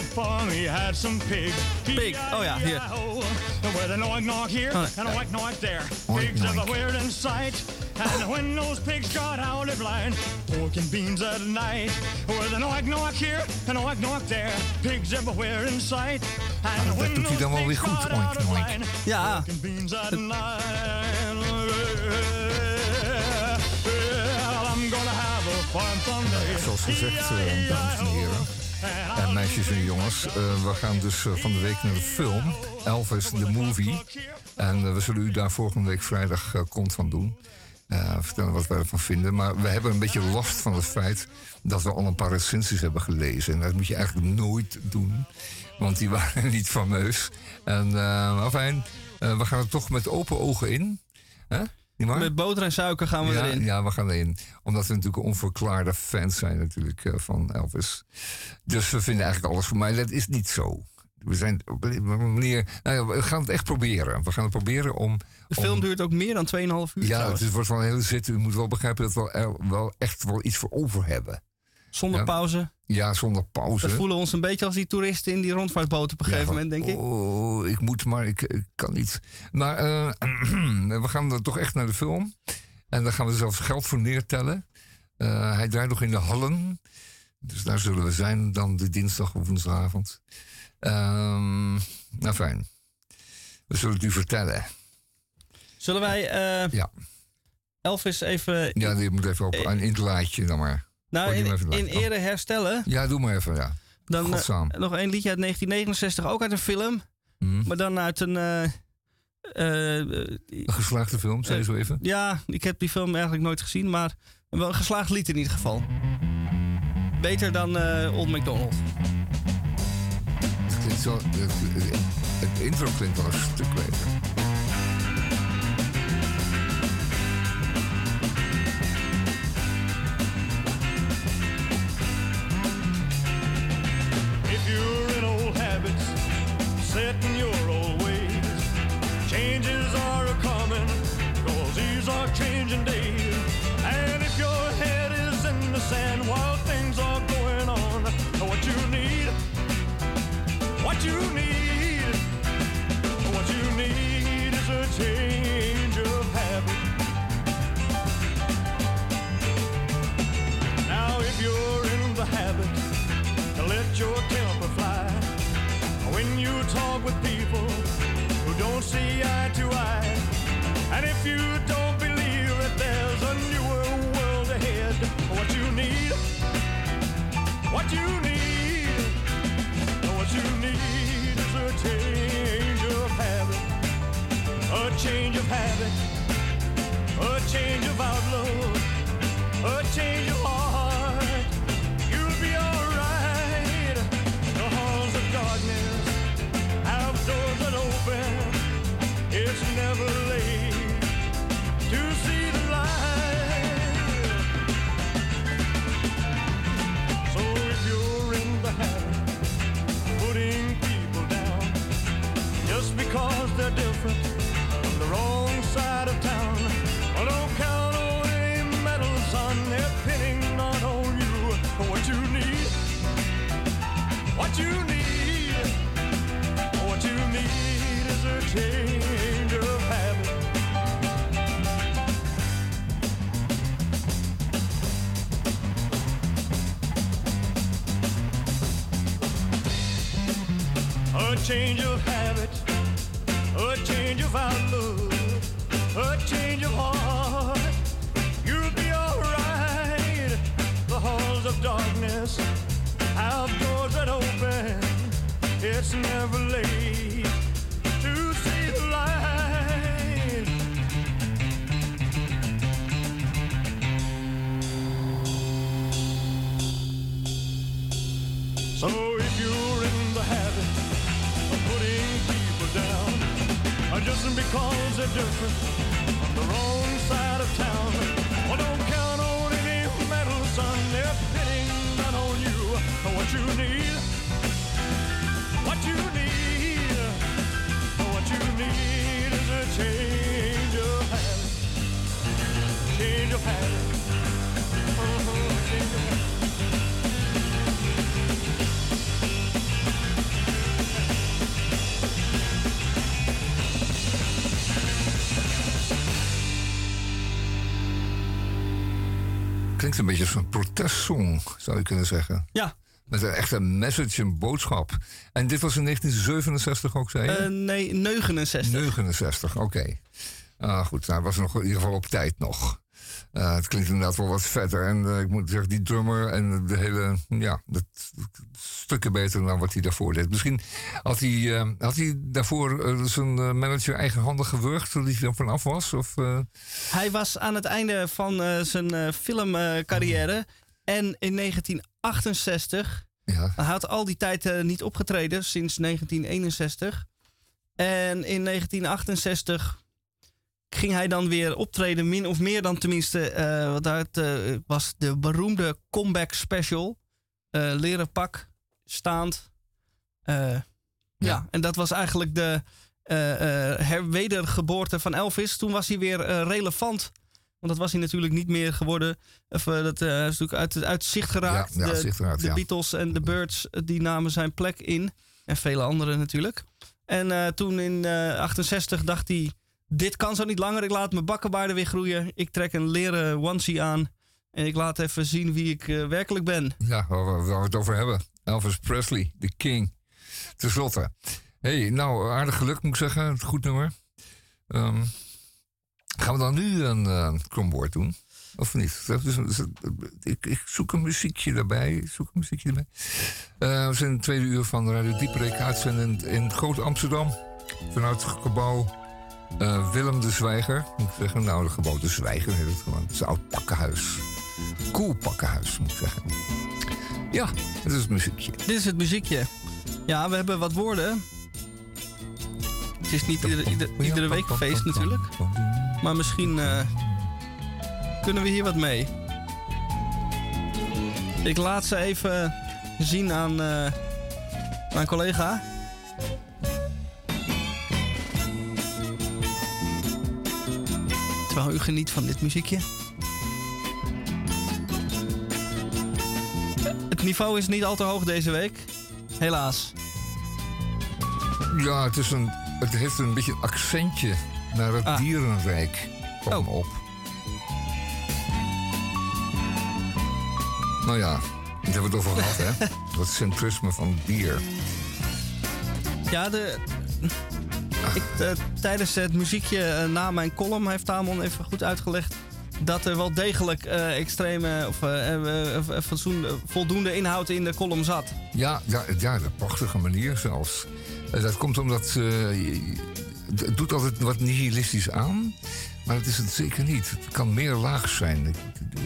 Old had a farm, E-I-E-I-O. And on that farm he had some pigs. Pig, oh hier. E-I-E-I-O. With an oink knock here Oh, and a oink knock there. Oink Pigs knock. everywhere in sight. And when those pigs got out of line, pork and beans at night. With an oink knock here and a oink knock there. Pigs everywhere in sight. And dat when doet hij dan those wel weer pigs goed, got oink out of knock. line, Ja. pork and beans at night. Well, I'm gonna have a farm someday. Zoals gezegd, dames en heren. En meisjes en jongens, eh, we gaan dus eh, van de week naar de film Elvis the Movie. En eh, we zullen u daar volgende week vrijdag kont van doen. Vertellen wat wij ervan vinden. Maar we hebben een beetje last van het feit dat we al een paar recensies hebben gelezen. En dat moet je eigenlijk nooit doen, want die waren niet fameus. En fijn, eh, we gaan er toch met open ogen in. Met boter en suiker gaan we ja, erin. Ja, we gaan erin. Omdat we natuurlijk onverklaarde fans zijn natuurlijk eh, van Elvis. Dus we vinden eigenlijk alles voor mij. Dat is niet zo. We zijn op een manier... Nou ja, we gaan het echt proberen. We gaan het proberen om... De film om- duurt ook meer dan 2,5 uur Ja, trouwens. het wordt wel een hele zit. U moet wel begrijpen dat we wel echt wel iets voor over hebben. Zonder Ja. pauze. Ja, zonder pauze. We voelen ons een beetje als die toeristen in die rondvaartboot op een Ja, gegeven moment, denk ik. Oh, ik moet, maar ik, ik kan niet. Maar eh, we gaan dan toch echt naar de film. En daar gaan we zelfs geld voor neertellen. Eh, hij draait nog in de Hallen. Dus daar zullen we zijn dan de dinsdag of woensdagavond. Ehm, nou, fijn. We zullen het u vertellen. Zullen wij eh, Ja, Elvis even ja je moet even op een interlaatje dan maar. Nou, in, in ere herstellen? Ja, doe maar even, ja. Dan eh, nog een liedje uit 1969, ook uit een film. Hm. Maar dan uit een... eh, eh, Een geslaagde film, zei je zo even. ja, ik heb die film eigenlijk nooit gezien, maar wel een geslaagd lied in ieder geval. Beter dan Old MacDonald. Het, klinkt zo, het, het- het intro klinkt wel een stuk beter. Een beetje een protestsong, zou je kunnen zeggen. Ja. Met een echte message, een boodschap. En dit was in 1967 ook, zei je? Eh, nee, 69. 69, oké. Ah, goed, nou was nog in ieder geval op tijd nog. Eh, het klinkt inderdaad wel wat vetter. En eh, ik moet zeggen, die drummer en de hele... Ja, dat stukken beter dan wat hij daarvoor deed. Misschien had hij, eh, had hij daarvoor eh, zijn eh, manager eigenhandig gewurgd... toen hij er vanaf was? Of, Hij was aan het einde van zijn filmcarrière. en in 1968. Ja. Hij had al die tijd niet opgetreden sinds 1961. En in 1968 ging hij dan weer optreden, min of meer dan tenminste. eh wat uit was de beroemde comeback special. leren pak, staand. Eh, ja. en dat was eigenlijk de eh, eh, herwedergeboorte van Elvis. Toen was hij weer relevant. Want dat was hij natuurlijk niet meer geworden. Of, dat is natuurlijk uit, uit zicht geraakt. Ja, ja, de zicht geraakt, de ja. Beatles en de Birds die namen zijn plek in. En vele anderen natuurlijk. En toen in eh 68 dacht hij... Dit kan zo niet langer. Ik laat mijn bakkenbaarden weer groeien. Ik trek een leren onesie aan. En ik laat even zien wie ik werkelijk ben. Ja, waar we het over hebben. Elvis Presley, de king. Ten slotte. hey, nou, aardig geluk moet ik zeggen. Goed nummer. Ehm, gaan we dan nu een uh, doen? Of niet? Is- ik, ik zoek een muziekje. Ik zoek een muziekje erbij. Eh, we zijn in het tweede uur van Radio Diepreek uitzendend in Groot Amsterdam. Vanuit het gebouw eh, Willem de Zwijger. Moet zeggen. Nou, het gebouw de Zwijger heet het gewoon. Het is een oud pakkenhuis. Cool pakkenhuis, moet ik zeggen. Ja, het is het muziekje. Dit is het muziekje. Ja, we hebben wat woorden. Het is niet ieder- ieder- iedere week een feest natuurlijk. Maar misschien eh, kunnen we hier wat mee. Ik laat ze even zien aan eh, mijn collega. Terwijl u geniet van dit muziekje. Het niveau is niet al te hoog deze week. Helaas. Ja, het, is een, het heeft een beetje een accentje naar het Ah. dierenrijk. Kom Oh. op. Nou ja, daar hebben we het over gehad, hè? Dat centrisme van het dier. Ja, de, ik, eh, tijdens het muziekje eh, na mijn column heeft Tamon even goed uitgelegd dat er wel degelijk eh, extreme of eh, eh, fatsoen- voldoende inhoud in de column zat. Ja, ja, ja op prachtige manier zelfs. Dat komt omdat het doet altijd wat nihilistisch aan. Maar dat is het zeker niet. Het kan meer laag zijn.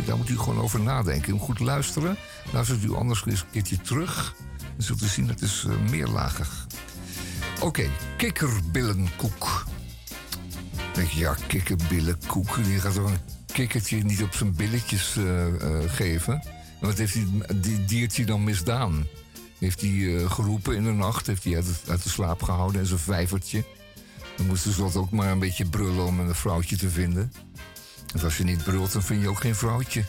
Daar moet u gewoon over nadenken. Moet goed luisteren. Luistert u anders eens een keertje terug. Dan zult u zien, het is meerlagig. Oké, kikkerbillenkoek. Denk je, ja, kikkerbillenkoek. Die gaat toch een kikkertje niet op zijn billetjes eh, eh, geven. En wat heeft die, die diertje dan misdaan? Heeft hij eh, geroepen in de nacht? Heeft hij uit, de slaap gehouden in zijn vijvertje? Dan moest dus wat ook maar een beetje brullen om een vrouwtje te vinden. Want als je niet brult, dan vind je ook geen vrouwtje.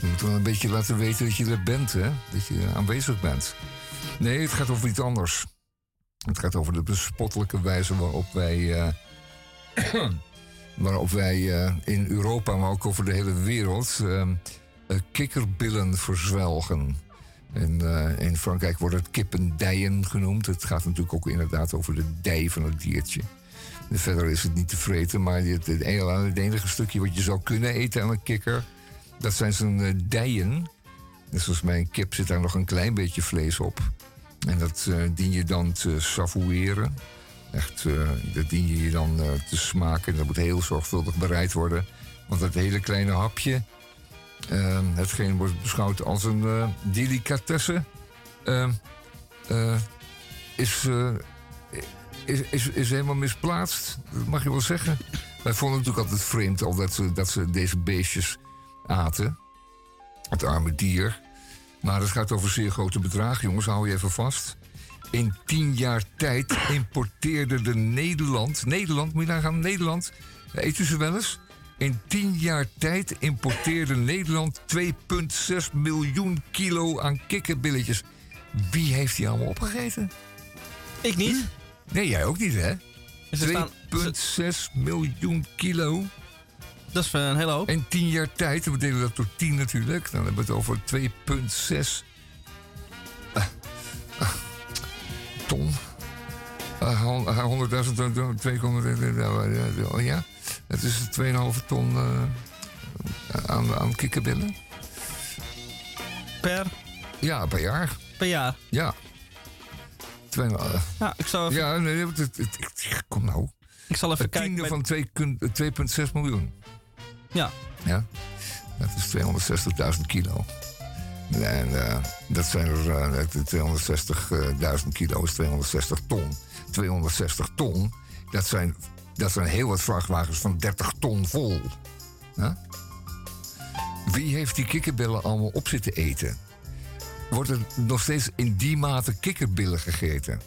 Je moet wel een beetje laten weten dat je er bent, hè? Dat je aanwezig bent. Nee, het gaat over iets anders. Het gaat over de bespottelijke wijze waarop wij... waarop wij eh, in Europa, maar ook over de hele wereld... eh, eh, kikkerbillen verzwelgen. En, eh, in Frankrijk wordt het kippendijen genoemd. Het gaat natuurlijk ook inderdaad over de dij van het diertje. Verder is het niet te vreten, maar het, het, enige, stukje wat je zou kunnen eten aan een kikker... dat zijn zijn dijen. Zoals bij een kip zit daar nog een klein beetje vlees op. En dat dien je dan te savoueren. Echt, eh, dat dien je je dan eh, te smaken. Dat moet heel zorgvuldig bereid worden. Want dat hele kleine hapje, eh, hetgeen wordt beschouwd als een eh, delicatesse, eh, eh, is, is, is, is helemaal misplaatst. Dat mag je wel zeggen. Wij vonden het natuurlijk altijd vreemd al dat ze, dat ze deze beestjes aten. Het arme dier. Maar het gaat over zeer grote bedragen, jongens. Hou je even vast. In tien jaar tijd importeerde de Nederland... Nederland, moet je nagaan, Nederland. Eet u ze wel eens? In tien jaar tijd importeerde Nederland 2,6 miljoen kilo aan kikkerbilletjes. Wie heeft die allemaal opgegeten? Ik niet. Nee, jij ook niet, hè? Ze staan- 2,6 miljoen kilo. Dat is een hele hoop. In 10 jaar tijd, we delen dat door 10 natuurlijk. Dan hebben we het over 2,6 ton. Ah, 100.000 ton, ton, 2,0 ja. Het is 2,5 ton eh, aan, aan kikkerbillen. Per, Ja, per jaar. per jaar. Ja. Twee, eh, Ja, ik even, ja, nee, het, het, kom nou. ik zal even Het kijken. tiende met- van 2 kun- 2,6 miljoen. Ja, Ja, dat is 260.000 kilo. En eh, dat zijn er eh, 260.000 kilo is 260 ton. 260 ton, dat zijn, dat zijn heel wat vrachtwagens van 30 ton vol. Wie heeft die kikkerbillen allemaal op zitten eten? Wordt er nog steeds in die mate kikkerbillen gegeten?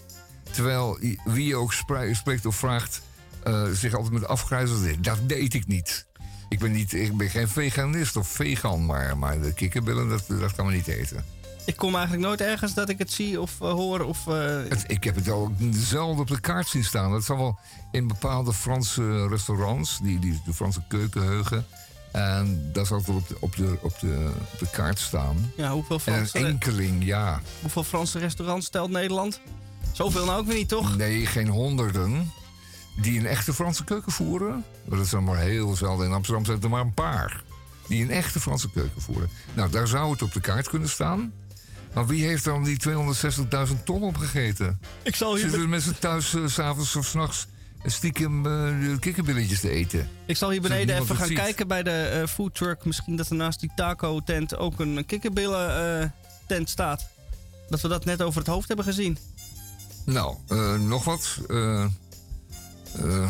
Terwijl wie ook spreekt of vraagt, eh, zich altijd met afgrijzeld zegt, dat deed ik niet. Ik ben, niet, ik ben geen veganist of vegan, maar, maar de kikkerbillen, dat, dat kan me niet eten. ik kom eigenlijk nooit ergens dat ik het zie of eh, hoor of... eh, Het- ik heb het al zelden op de kaart zien staan. Dat zal wel in bepaalde Franse restaurants, die, die de Franse keukenheugen. En dat zal wel op de, op, de, op, de, op de kaart staan. ja, hoeveel En een Franse, enkeling, ja. hoeveel Franse restaurants stelt Nederland? Zoveel nou ook weer niet, toch? Nee, geen honderden. Die een echte Franse keuken voeren. Dat is dan maar heel zelden. In Amsterdam zijn er maar een paar. Die een echte Franse keuken voeren. Nou, daar zou het op de kaart kunnen staan. Maar wie heeft dan die 260.000 ton opgegeten? Ik zal hier, Zitten de mensen thuis s s'avonds of s'nachts stiekem eh, de kikkerbilletjes te eten? ik zal hier beneden even gaan ziet. kijken bij de eh food truck. Misschien dat er naast die taco tent ook een kikkerbillen eh, tent staat. Dat we dat net over het hoofd hebben gezien. Nou, eh, nog wat. Eh,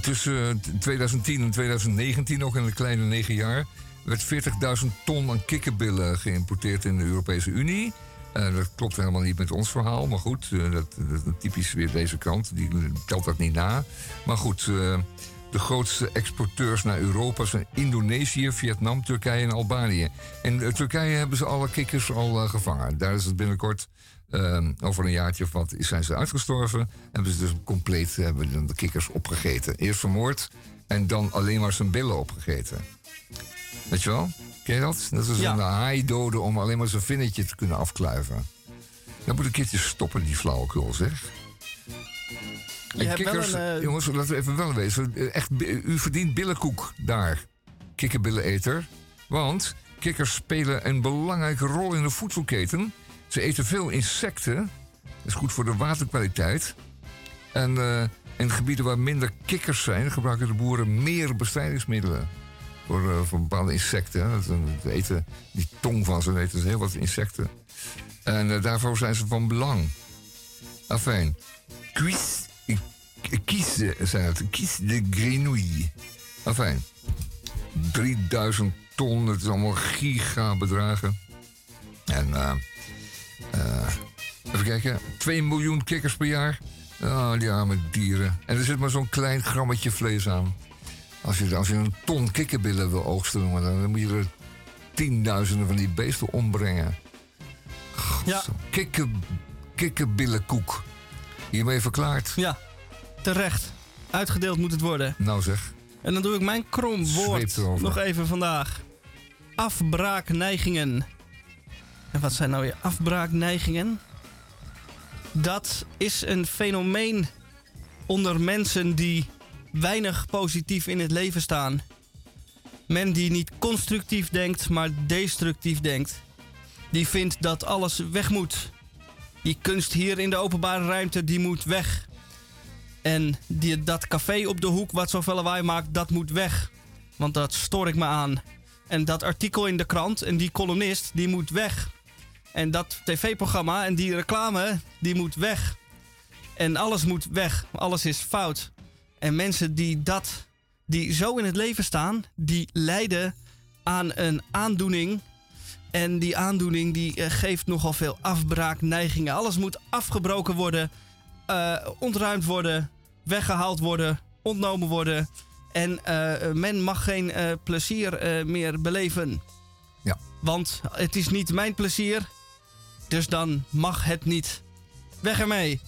tussen 2010 en 2019, nog in een kleine negen jaar, werd 40.000 ton aan kikkerbillen geïmporteerd in de Europese Unie. Eh, dat klopt helemaal niet met ons verhaal, maar goed, eh, dat, dat is typisch weer deze kant, die telt dat niet na. Maar goed, de grootste exporteurs naar Europa zijn Indonesië, Vietnam, Turkije en Albanië. Eh, Turkije hebben ze alle kikkers al gevangen. Daar is het binnenkort, eh, over een jaartje of wat, zijn ze uitgestorven. Hebben ze dus compleet hebben dan de kikkers opgegeten. Eerst vermoord en dan alleen maar zijn billen opgegeten. Weet je wel? Ken je dat? Dat is Ja. een haai doden om alleen maar zijn vinnetje te kunnen afkluiven. Dat moet een keertje stoppen, die flauwekul, zeg. Je En kikkers, een, eh, jongens, laten we even wel wezen. Eh, Echt, u verdient billenkoek daar, kikkerbilleneter. Want kikkers spelen een belangrijke rol in de voedselketen. Ze eten veel insecten. Dat is goed voor de waterkwaliteit. En eh, in gebieden waar minder kikkers zijn, gebruiken de boeren meer bestrijdingsmiddelen. Voor, eh, bepaalde insecten. Dat, dat eten, die tong van ze eten ze heel wat insecten. En eh, daarvoor zijn ze van belang. Afijn. Cuis, kies zijn het. Kies de grenouille. Afijn. 3000 ton, het is allemaal gigabedragen. En eh, eh, even kijken, 2 miljoen kikkers per jaar. Oh, die arme dieren. En er zit maar zo'n klein grammetje vlees aan. Als je, als je een ton kikkerbillen wil oogsten, dan, moet je er tienduizenden van die beesten ombrengen. Ja. Kikker, kikkerbillenkoek. Hiermee verklaard. Ja, terecht. Uitgedeeld moet het worden. Nou zeg. En dan doe ik mijn krom woord nog even vandaag. Afbraakneigingen. En wat zijn nou weer afbraakneigingen? Dat is een fenomeen onder mensen die weinig positief in het leven staan. Men die niet constructief denkt, maar destructief denkt. Die vindt dat alles weg moet. Die kunst hier in de openbare ruimte, die moet weg. En die, dat café op de hoek wat zoveel lawaai maakt, dat moet weg. Want dat stoor ik me aan. En dat artikel in de krant en die columnist, die moet weg. En dat tv-programma en die reclame, die moet weg. En alles moet weg. Alles is fout. En mensen die dat, die zo in het leven staan, die lijden aan een aandoening. En die aandoening die eh, geeft nogal veel afbraakneigingen. Alles moet afgebroken worden, eh, ontruimd worden, weggehaald worden, ontnomen worden. En eh, men mag geen plezier meer beleven. Ja. Want het is niet mijn plezier, dus dan mag het niet. Weg ermee.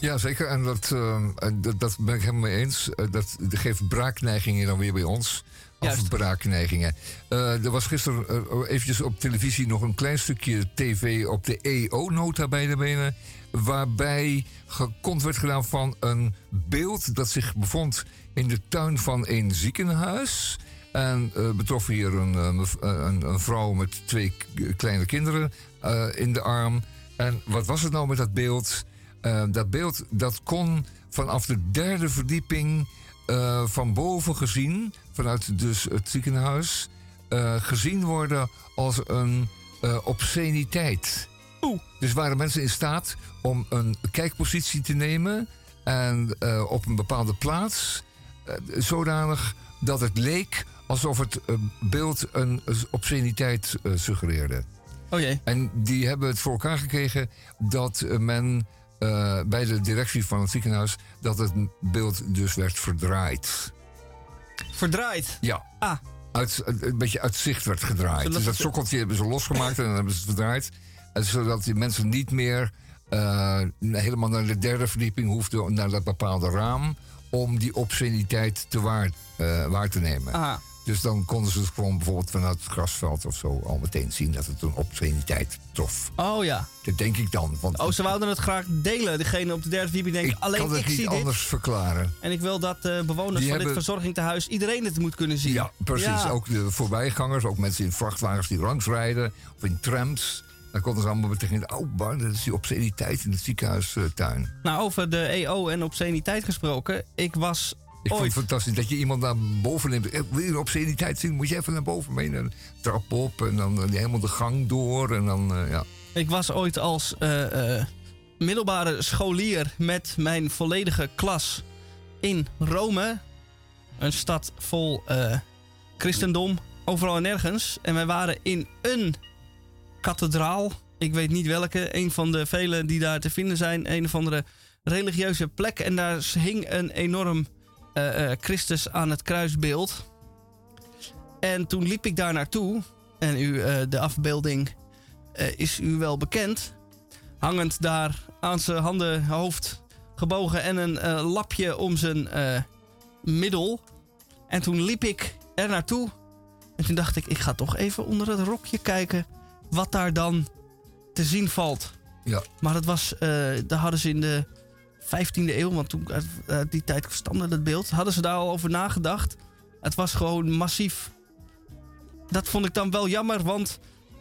Ja, zeker. En dat, ehm, dat, dat ben ik helemaal mee eens. Eh, dat geeft braakneigingen dan weer bij ons. Juist. Afbraakneigingen. Eh, er was gisteren eh, eventjes op televisie nog een klein stukje tv op de EO-nota bij de benen. Waarbij gekond werd gedaan van een beeld dat zich bevond in de tuin van een ziekenhuis. En eh, betrof hier een, eh, eh, een, een vrouw met twee kleine kinderen in de arm. En wat was het nou met dat beeld? Dat beeld dat kon vanaf de derde verdieping van boven gezien, vanuit dus het ziekenhuis, gezien worden als een obsceniteit. Oeh. Dus waren mensen in staat om een kijkpositie te nemen en op een bepaalde plaats, zodanig dat het leek alsof het eh, beeld een obsceniteit eh, suggereerde. Oh jee. En die hebben het voor elkaar gekregen dat eh, men bij de directie van het ziekenhuis dat het beeld dus werd verdraaid. Verdraaid. Ja. Ah. Uit, een beetje uit zicht werd gedraaid. Zodat dus dat sokkeltje hebben ze losgemaakt en dan hebben ze het verdraaid. En zodat die mensen niet meer helemaal naar de derde verdieping hoefden, naar dat bepaalde raam, om die obsceniteit te waar, eh, waar te nemen. Aha. Dus dan konden ze het gewoon bijvoorbeeld vanuit het grasveld of zo al meteen zien dat het een obsceniteit trof. Oh ja. Dat denk ik dan. Want Oh, ze wouden het graag delen. Degene op de derde verdieping denkt, ik alleen kan het ik niet zie anders dit. verklaren. En ik wil dat eh, bewoners Die van dit verzorgingstehuis iedereen het moet kunnen zien. Ja, precies. Ja. Ook de voorbijgangers, ook mensen in vrachtwagens die langs rijden of in trams. Dan konden ze allemaal meteen, oh, bar, dat is die obsceniteit in de ziekenhuistuin. Nou, over de EO en obsceniteit gesproken. Ik was Ik vond het fantastisch dat je iemand naar boven neemt. Eh, Wil je een obsceniteit zien? Moet je even naar boven mee. Een trap op en dan eh, helemaal de gang door. En dan, eh, ja. Ik was ooit als middelbare scholier met mijn volledige klas in Rome. Een stad vol christendom, overal en nergens. En wij waren in een kathedraal. Ik weet niet welke, een van de vele die daar te vinden zijn. Een of andere religieuze plek. En daar hing een enorm eh, eh, Christus aan het kruisbeeld. En toen liep ik daar naartoe. En u, eh, de afbeelding is u wel bekend. Hangend daar aan zijn handen, hoofd gebogen en een lapje om zijn middel. En toen liep ik er naartoe. En toen dacht ik, ik ga toch even onder het rokje kijken wat daar dan te zien valt. Ja. Maar dat was, daar hadden ze in de 15e eeuw, want toen uit, uit die tijd stamde dat beeld, hadden ze daar al over nagedacht. Het was gewoon massief. Dat vond ik dan wel jammer, want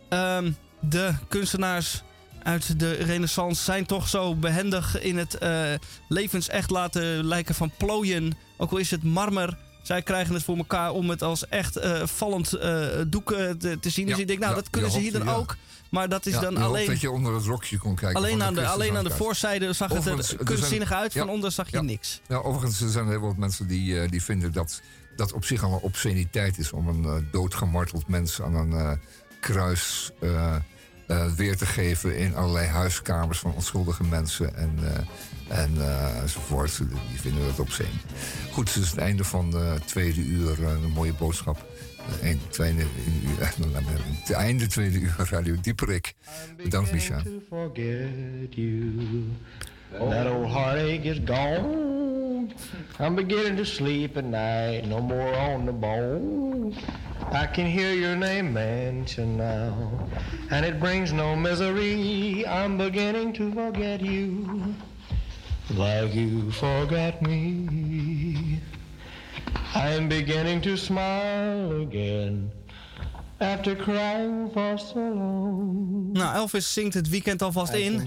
ehm, de kunstenaars uit de renaissance zijn toch zo behendig in het eh, levensecht laten lijken van plooien. Ook al is het marmer. Zij krijgen het voor elkaar om het als echt eh, vallend eh, doek te, te zien. dus ik denk, nou, ja, dat kunnen ze hier dan ook. Maar dat is Ja, dan alleen... dat je onder het rokje kon kijken. Alleen aan, de, alleen aan de voorzijde zag het Overigens, er er kunstzinnig zijn- uit. ja. Van onder zag je Ja. niks. Ja, overigens er zijn er heel wat mensen die, eh, die vinden dat dat op zich al een obsceniteit is om een eh, doodgemarteld mens aan een eh, kruis weer te geven in allerlei huiskamers van onschuldige mensen en, en enzovoort. Die vinden dat obscene. Goed, het is het einde van de tweede uur. een mooie boodschap. Een, tweede uur, het einde tweede uur Radio Dieperik. Bedankt, Micha. to forget you. That old heartache is gone. I'm beginning to sleep at night, no more on the bone. I can hear your name mentioned now, and it brings no misery. I'm beginning to forget you, like you forgot me. I'm beginning to smile again after crying for so long. Nou, Elvis zingt het weekend alvast I in.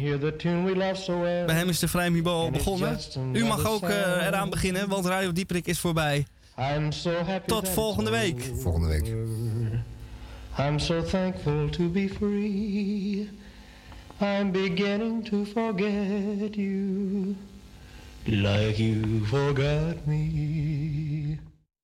Bij hem is de Vrijmibo al begonnen. U mag ook eh, eraan beginnen, want Radio Dieperik is voorbij. I'm so happy Tot volgende week. Volgende week. I'm so thankful to be free. I'm beginning to forget you like you forgot me.